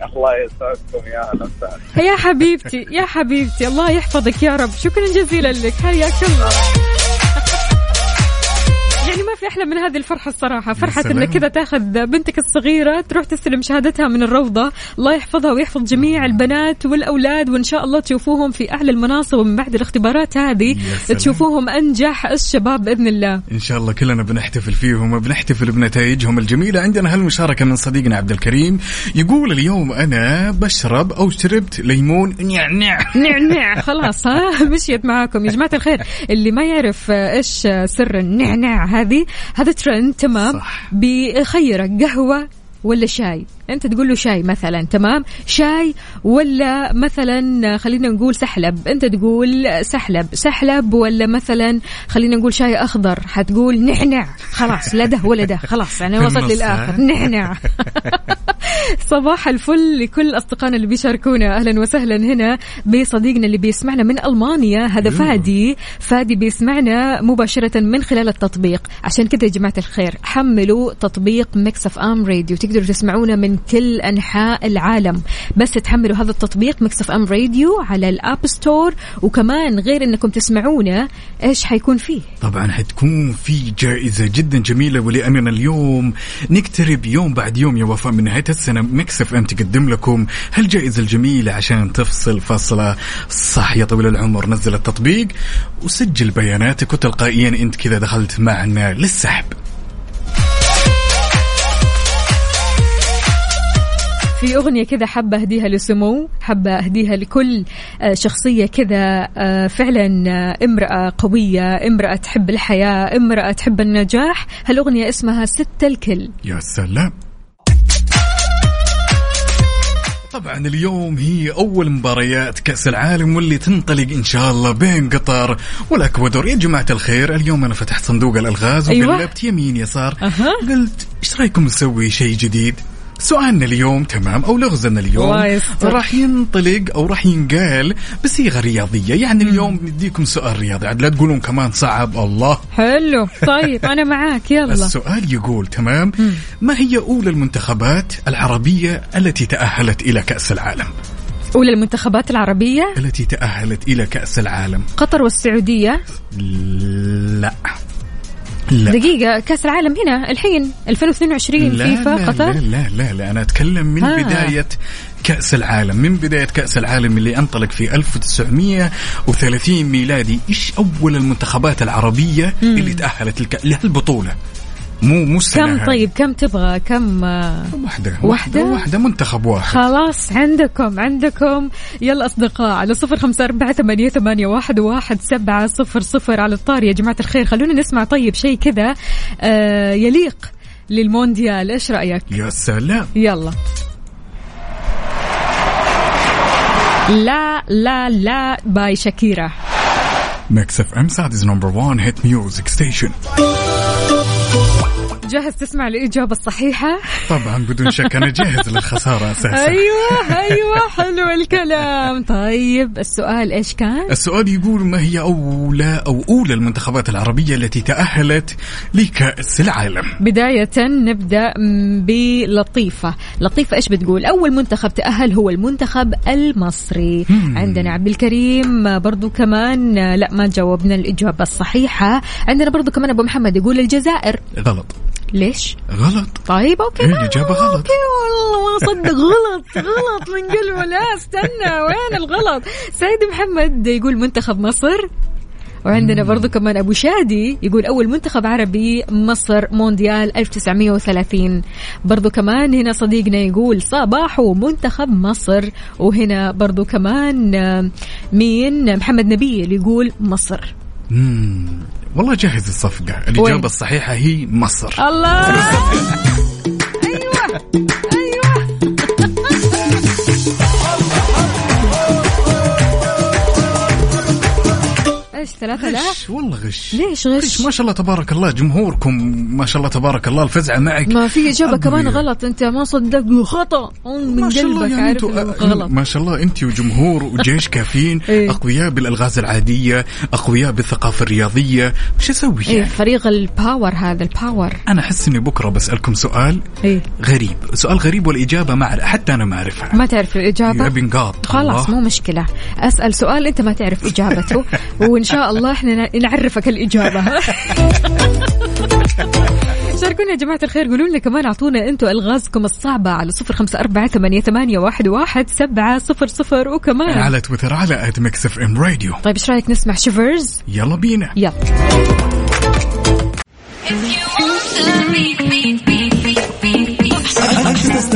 L: الله يسعدكم يا أهلا وسهلا.
B: يا حبيبتي يا حبيبتي الله يحفظك يا رب. شكرا جزيلا لك. حياك الله. ما في أحلى من هذه الفرحة الصراحة.
E: فرحة.
B: إنك كذا تاخذ بنتك الصغيرة تروح تستلم شهادتها من الروضة. الله يحفظها ويحفظ جميع البنات والأولاد وإن شاء الله تشوفوهم في اعلى المناصب ومن بعد الاختبارات هذه. تشوفوهم أنجح الشباب بإذن الله.
E: إن شاء الله كلنا بنحتفل فيهم وبنحتفل بنتائجهم الجميلة. عندنا هالمشاركة من صديقنا عبد الكريم. يقول اليوم أنا بشرب أو شربت ليمون. نعنع
B: نعنع خلاص ها مشيت معاكم. يا جماعة الخير اللي ما يعرف إيش سر النعناع هذه هذا ترند تمام
E: صح.
B: بيخيرك قهوة ولا شاي انت تقول له شاي مثلا تمام؟ شاي ولا مثلا خلينا نقول سحلب؟ انت تقول سحلب. سحلب ولا مثلا خلينا نقول شاي أخضر؟ حتقول نعنع. خلاص لا ده ولا ده. خلاص
E: أنا
B: وصلت للآخر.
E: ها؟
B: نعنع. صباح الفل لكل أصدقائنا اللي بيشاركونا. أهلا وسهلا هنا بصديقنا اللي بيسمعنا من ألمانيا هذا
E: يوه.
B: فادي. فادي بيسمعنا مباشرة من خلال التطبيق. عشان كذا يا جماعة الخير حملوا تطبيق Mix FM Radio. تقدروا تسمعونا من كل أنحاء العالم. بس تحملوا هذا التطبيق Mix FM Radio على ال App Store وكمان غير إنكم تسمعونا إيش حيكون فيه؟
E: طبعا حتكون في جائزة جدا جميلة ولأننا اليوم. نقترب يوم بعد يوم يا وفاء من نهاية السنة. Mix FM تقدم لكم هالجائزة الجميلة عشان تفصل فصلة صح يا طويل العمر. نزل التطبيق وسجل بياناتك وتلقائيا أنت كذا دخلت معنا للسحب.
B: في أغنية كذا حابة أهديها لسمو حابة أهديها لكل آه، شخصية كذا آه، فعلا آه، امرأة قوية امرأة تحب الحياة امرأة تحب النجاح. هالأغنية اسمها ست الكل.
E: يا سلام. طبعا اليوم هي أول مباريات كأس العالم واللي تنطلق إن شاء الله بين قطر والأكوادور. يا جماعة الخير اليوم أنا فتحت صندوق الألغاز
B: أيوة.
E: وقلبت يمين يسار.
B: أها.
E: قلت إيش رأيكم نسوي شيء جديد؟ سؤالنا اليوم تمام أو لغزنا اليوم. راح ينطلق أو راح ينقال بصيغة رياضية. يعني اليوم نديكم سؤال رياضي. عاد لا تقولون كمان صعب. الله.
B: حلو. طيب أنا معاك. يلا.
E: السؤال يقول تمام ما هي أولى المنتخبات العربية التي تأهلت إلى كأس العالم؟
B: أولى المنتخبات العربية؟
E: التي تأهلت إلى كأس العالم.
B: قطر والسعودية؟
E: لا. لا
B: دقيقة كأس العالم هنا الحين 2022
E: لا
B: فيفا
E: لا,
B: قطر
E: لا لا لا لا أنا أتكلم من
B: آه.
E: بداية كأس العالم من بداية كأس العالم اللي أنطلق في 1930 ميلادي إيش أول المنتخبات العربية
B: مم.
E: اللي تأهلت الك... لهالبطولة مو مو
B: كم. طيب كم تبغى؟ كم آه،
E: واحدة
B: واحدة؟
E: واحدة منتخب واحد.
B: خلاص عندكم عندكم. يلا أصدقاء على صفر خمسة أربعة ثمانية, ثمانية واحد, واحد سبعة صفر صفر على الطار. يا جماعة الخير خلونا نسمع طيب شيء كذا آه يليق للمونديال. إيش رأيك؟
E: يا سلام.
B: يلا. لا لا لا باي شاكيرا.
E: Mix FM Saudi's number 1 hit music station
B: جاهز تسمع الإجابة الصحيحة؟
E: طبعا بدون شك أنا جاهز للخسارة أساسا.
B: أيوة أيوة حلو الكلام. طيب السؤال إيش كان؟
E: السؤال يقول ما هي أولى أو أولى المنتخبات العربية التي تأهلت لكأس العالم؟
B: بداية نبدأ بلطيفة لطيفة إيش بتقول؟ أول منتخب تأهل هو المنتخب المصري.
E: مم.
B: عندنا عبد الكريم برضو كمان لا ما جاوبنا الإجابة الصحيحة. عندنا برضو كمان أبو محمد يقول الجزائر.
E: غلط.
B: ليش؟
E: غلط.
B: طيب okay.
E: إيه،
B: لا،
E: الإجابة غلط.
B: Okay والله ما صدق غلط. غلط من قلبه لا استنى وين الغلط؟ سيد محمد يقول منتخب مصر وعندنا برضو كمان أبو شادي يقول أول منتخب عربي مصر مونديال 1930 برضو كمان هنا صديقنا يقول صباح ومنتخب مصر وهنا برضو كمان آه، مين؟ محمد نبيل يقول مصر.
E: والله جهز الصفقة.
B: وين؟
E: الإجابة الصحيحة هي مصر.
B: الله! ثلاثة لا.
E: غش والله غش
B: ليش غش؟
E: غش. ما شاء الله تبارك الله جمهوركم ما شاء الله تبارك الله الفزعة معك.
B: ما في إجابة كمان
E: أقوياء.
B: غلط أنت ما صدقت خطأ. من
E: ما شاء الله
B: قلبك
E: يعني
B: عارف غلط.
E: ما شاء الله انت وجمهور وجيش كافيين
B: إيه.
E: أقوياء بالألغاز العادية أقوياء بالثقافة الرياضية. وش أسوي
B: إيه
E: يعني؟
B: فريق ال power هذا ال
E: power أنا أحس إني بكرة بسألكم سؤال
B: إيه.
E: غريب. سؤال غريب والإجابة ما حتى أنا ما أعرفها.
B: ما تعرف الإجابة؟
E: نقاط
B: خلاص. مو مشكلة. أسأل سؤال أنت ما تعرف إجابته. وإن شاء الله إحنا نعرفك الإجابة. شاركونا يا جماعة الخير قولوا لنا كمان أعطونا أنتم ألغازكم الصعبة على صفر خمسة أربعة ثمانية, ثمانية واحد, واحد سبعة صفر صفر وكمان.
E: على تويتر على at Mix FM Radio
B: طيب إيش رأيك نسمع شيفرز؟
E: يلا بينا.
B: يلا.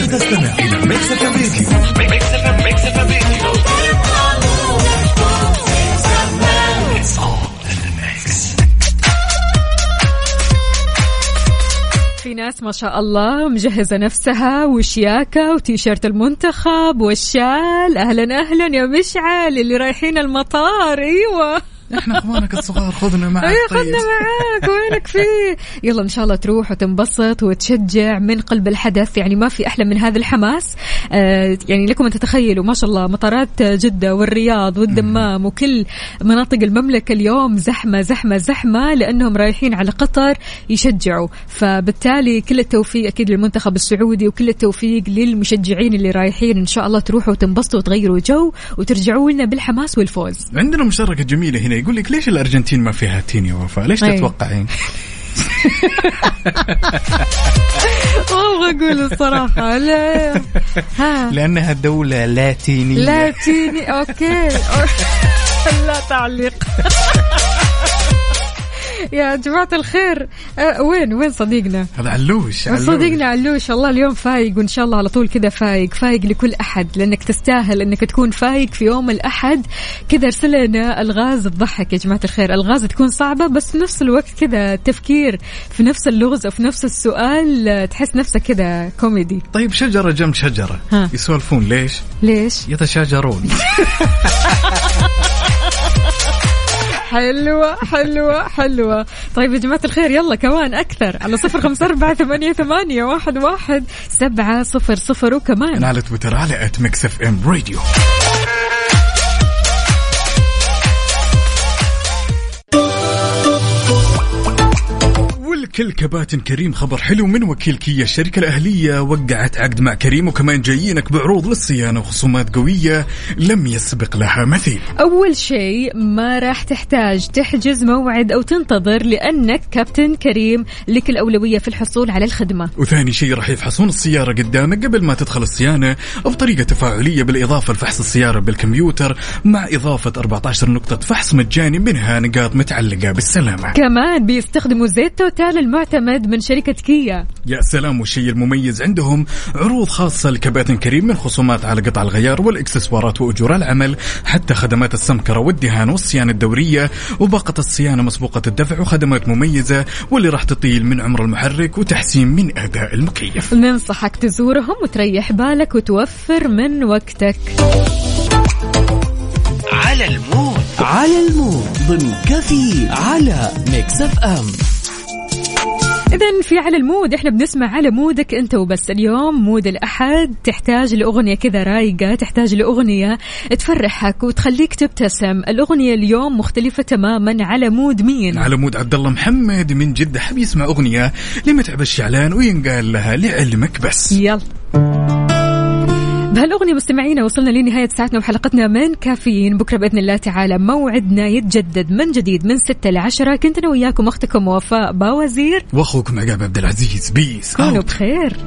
D: تستمع إلى Mix FM Radio Mix FM Mix
B: FM Radio ناس ما شاء الله مجهزة نفسها وشياكة وتيشيرت المنتخب والشال. أهلا أهلا يا مشعل اللي رايحين المطار. أيوة.
E: إحنا اخوانك الصغار خذنا معك أيوه.
B: خدنا معاك وينك فيه يلا إن شاء الله تروح وتنبسط وتشجع من قلب الحدث يعني ما في أحلى من هذا الحماس. آه يعني لكم أن تتخيلوا ما شاء الله مطارات جدة والرياض والدمام وكل مناطق المملكة اليوم زحمة زحمة زحمة لأنهم رايحين على قطر يشجعوا. فبالتالي كل التوفيق أكيد للمنتخب السعودي وكل التوفيق للمشجعين اللي رايحين. إن شاء الله تروحوا وتنبسطوا وتغيروا جو وترجعوا لنا بالحماس والفوز.
E: عندنا مشاركة جميلة هنا يقول لك ليش الأرجنتين ما فيها تين يا وفاء ليش
B: أي.
E: تتوقعين؟
B: أبغى أقول الصراحة لا. ها.
E: لأنها دولة لاتينية.
B: لاتيني أوكي. لا تعليق. يا جماعة الخير أه وين وين صديقنا؟
E: هذا علوش علوش.
B: صديقنا علوش الله اليوم فايق وإن شاء الله على طول كذا فايق فايق لكل أحد لأنك تستاهل إنك تكون فايق في يوم الأحد كذا ارسل لنا ألغاز تضحك يا جماعة الخير ألغاز تكون صعبة بس في نفس الوقت كذا تفكير في نفس اللغز أو في نفس السؤال تحس نفسك كذا كوميدي
E: طيب شجرة جنب شجرة. يسولفون ليش؟
B: ليش؟
E: يتشاجرون
B: حلوة حلوة حلوة. طيب يا جماعة الخير يلا كمان أكثر. على صفر خمسة أربعة ثمانية, ثمانية واحد, واحد سبعة صفر صفر وكمان.
E: على تويتر على at Mix FM Radio والكل كباتن كريم خبر حلو من وكيل كيا. الشركة الأهلية وقعت عقد مع كريم وكمان جايينك بعروض للصيانة وخصومات قوية لم يسبق لها مثيل.
B: أول شيء ما راح تحتاج تحجز موعد أو تنتظر لأنك كابتن كريم لك الأولوية في الحصول على الخدمة.
E: وثاني شيء راح يفحصون السيارة قدامك قبل ما تدخل الصيانة بطريقة تفاعلية بالإضافة لفحص السيارة بالكمبيوتر مع إضافة 14 نقطة فحص مجاني منها نقاط متعلقة بالسلامة.
B: كمان بيستخدموا زيت توتال المعتمد من شركة كيا.
E: يا سلام والشيء المميز عندهم عروض خاصة لكباتن كريم من خصومات على قطع الغيار والإكسسوارات وأجور العمل حتى خدمات السمكرة والدهان والصيانة الدورية وباقة الصيانة مسبوقة الدفع وخدمات مميزة واللي راح تطيل من عمر المحرك وتحسين من أداء المكيف.
B: ننصحك تزورهم وتريح بالك وتوفر من وقتك.
I: على المود. على المود. ضمن كافيين على Mix FM.
B: إذا في على المود إحنا بنسمع على مودك أنت وبس. اليوم mood الأحد تحتاج لأغنية كذا رايقة تحتاج لأغنية تفرحك وتخليك تبتسم. الأغنية اليوم مختلفة تماما على مود مين؟
E: على مود عبد الله محمد من جدة. حب يسمع أغنية لمتعب الشعلان وينقال لها لعلمك بس.
B: يلا. بهالأغنية مستمعينا وصلنا لنهاية ساعتنا وحلقتنا من كافيين. بكرة بإذن الله تعالى موعدنا يتجدد من جديد من 6 ل 10 كنت أنا وياكم أختكم وفاء باوزير.
E: وأخوكم عقاب عبد العزيز. peace
B: كونوا. بخير.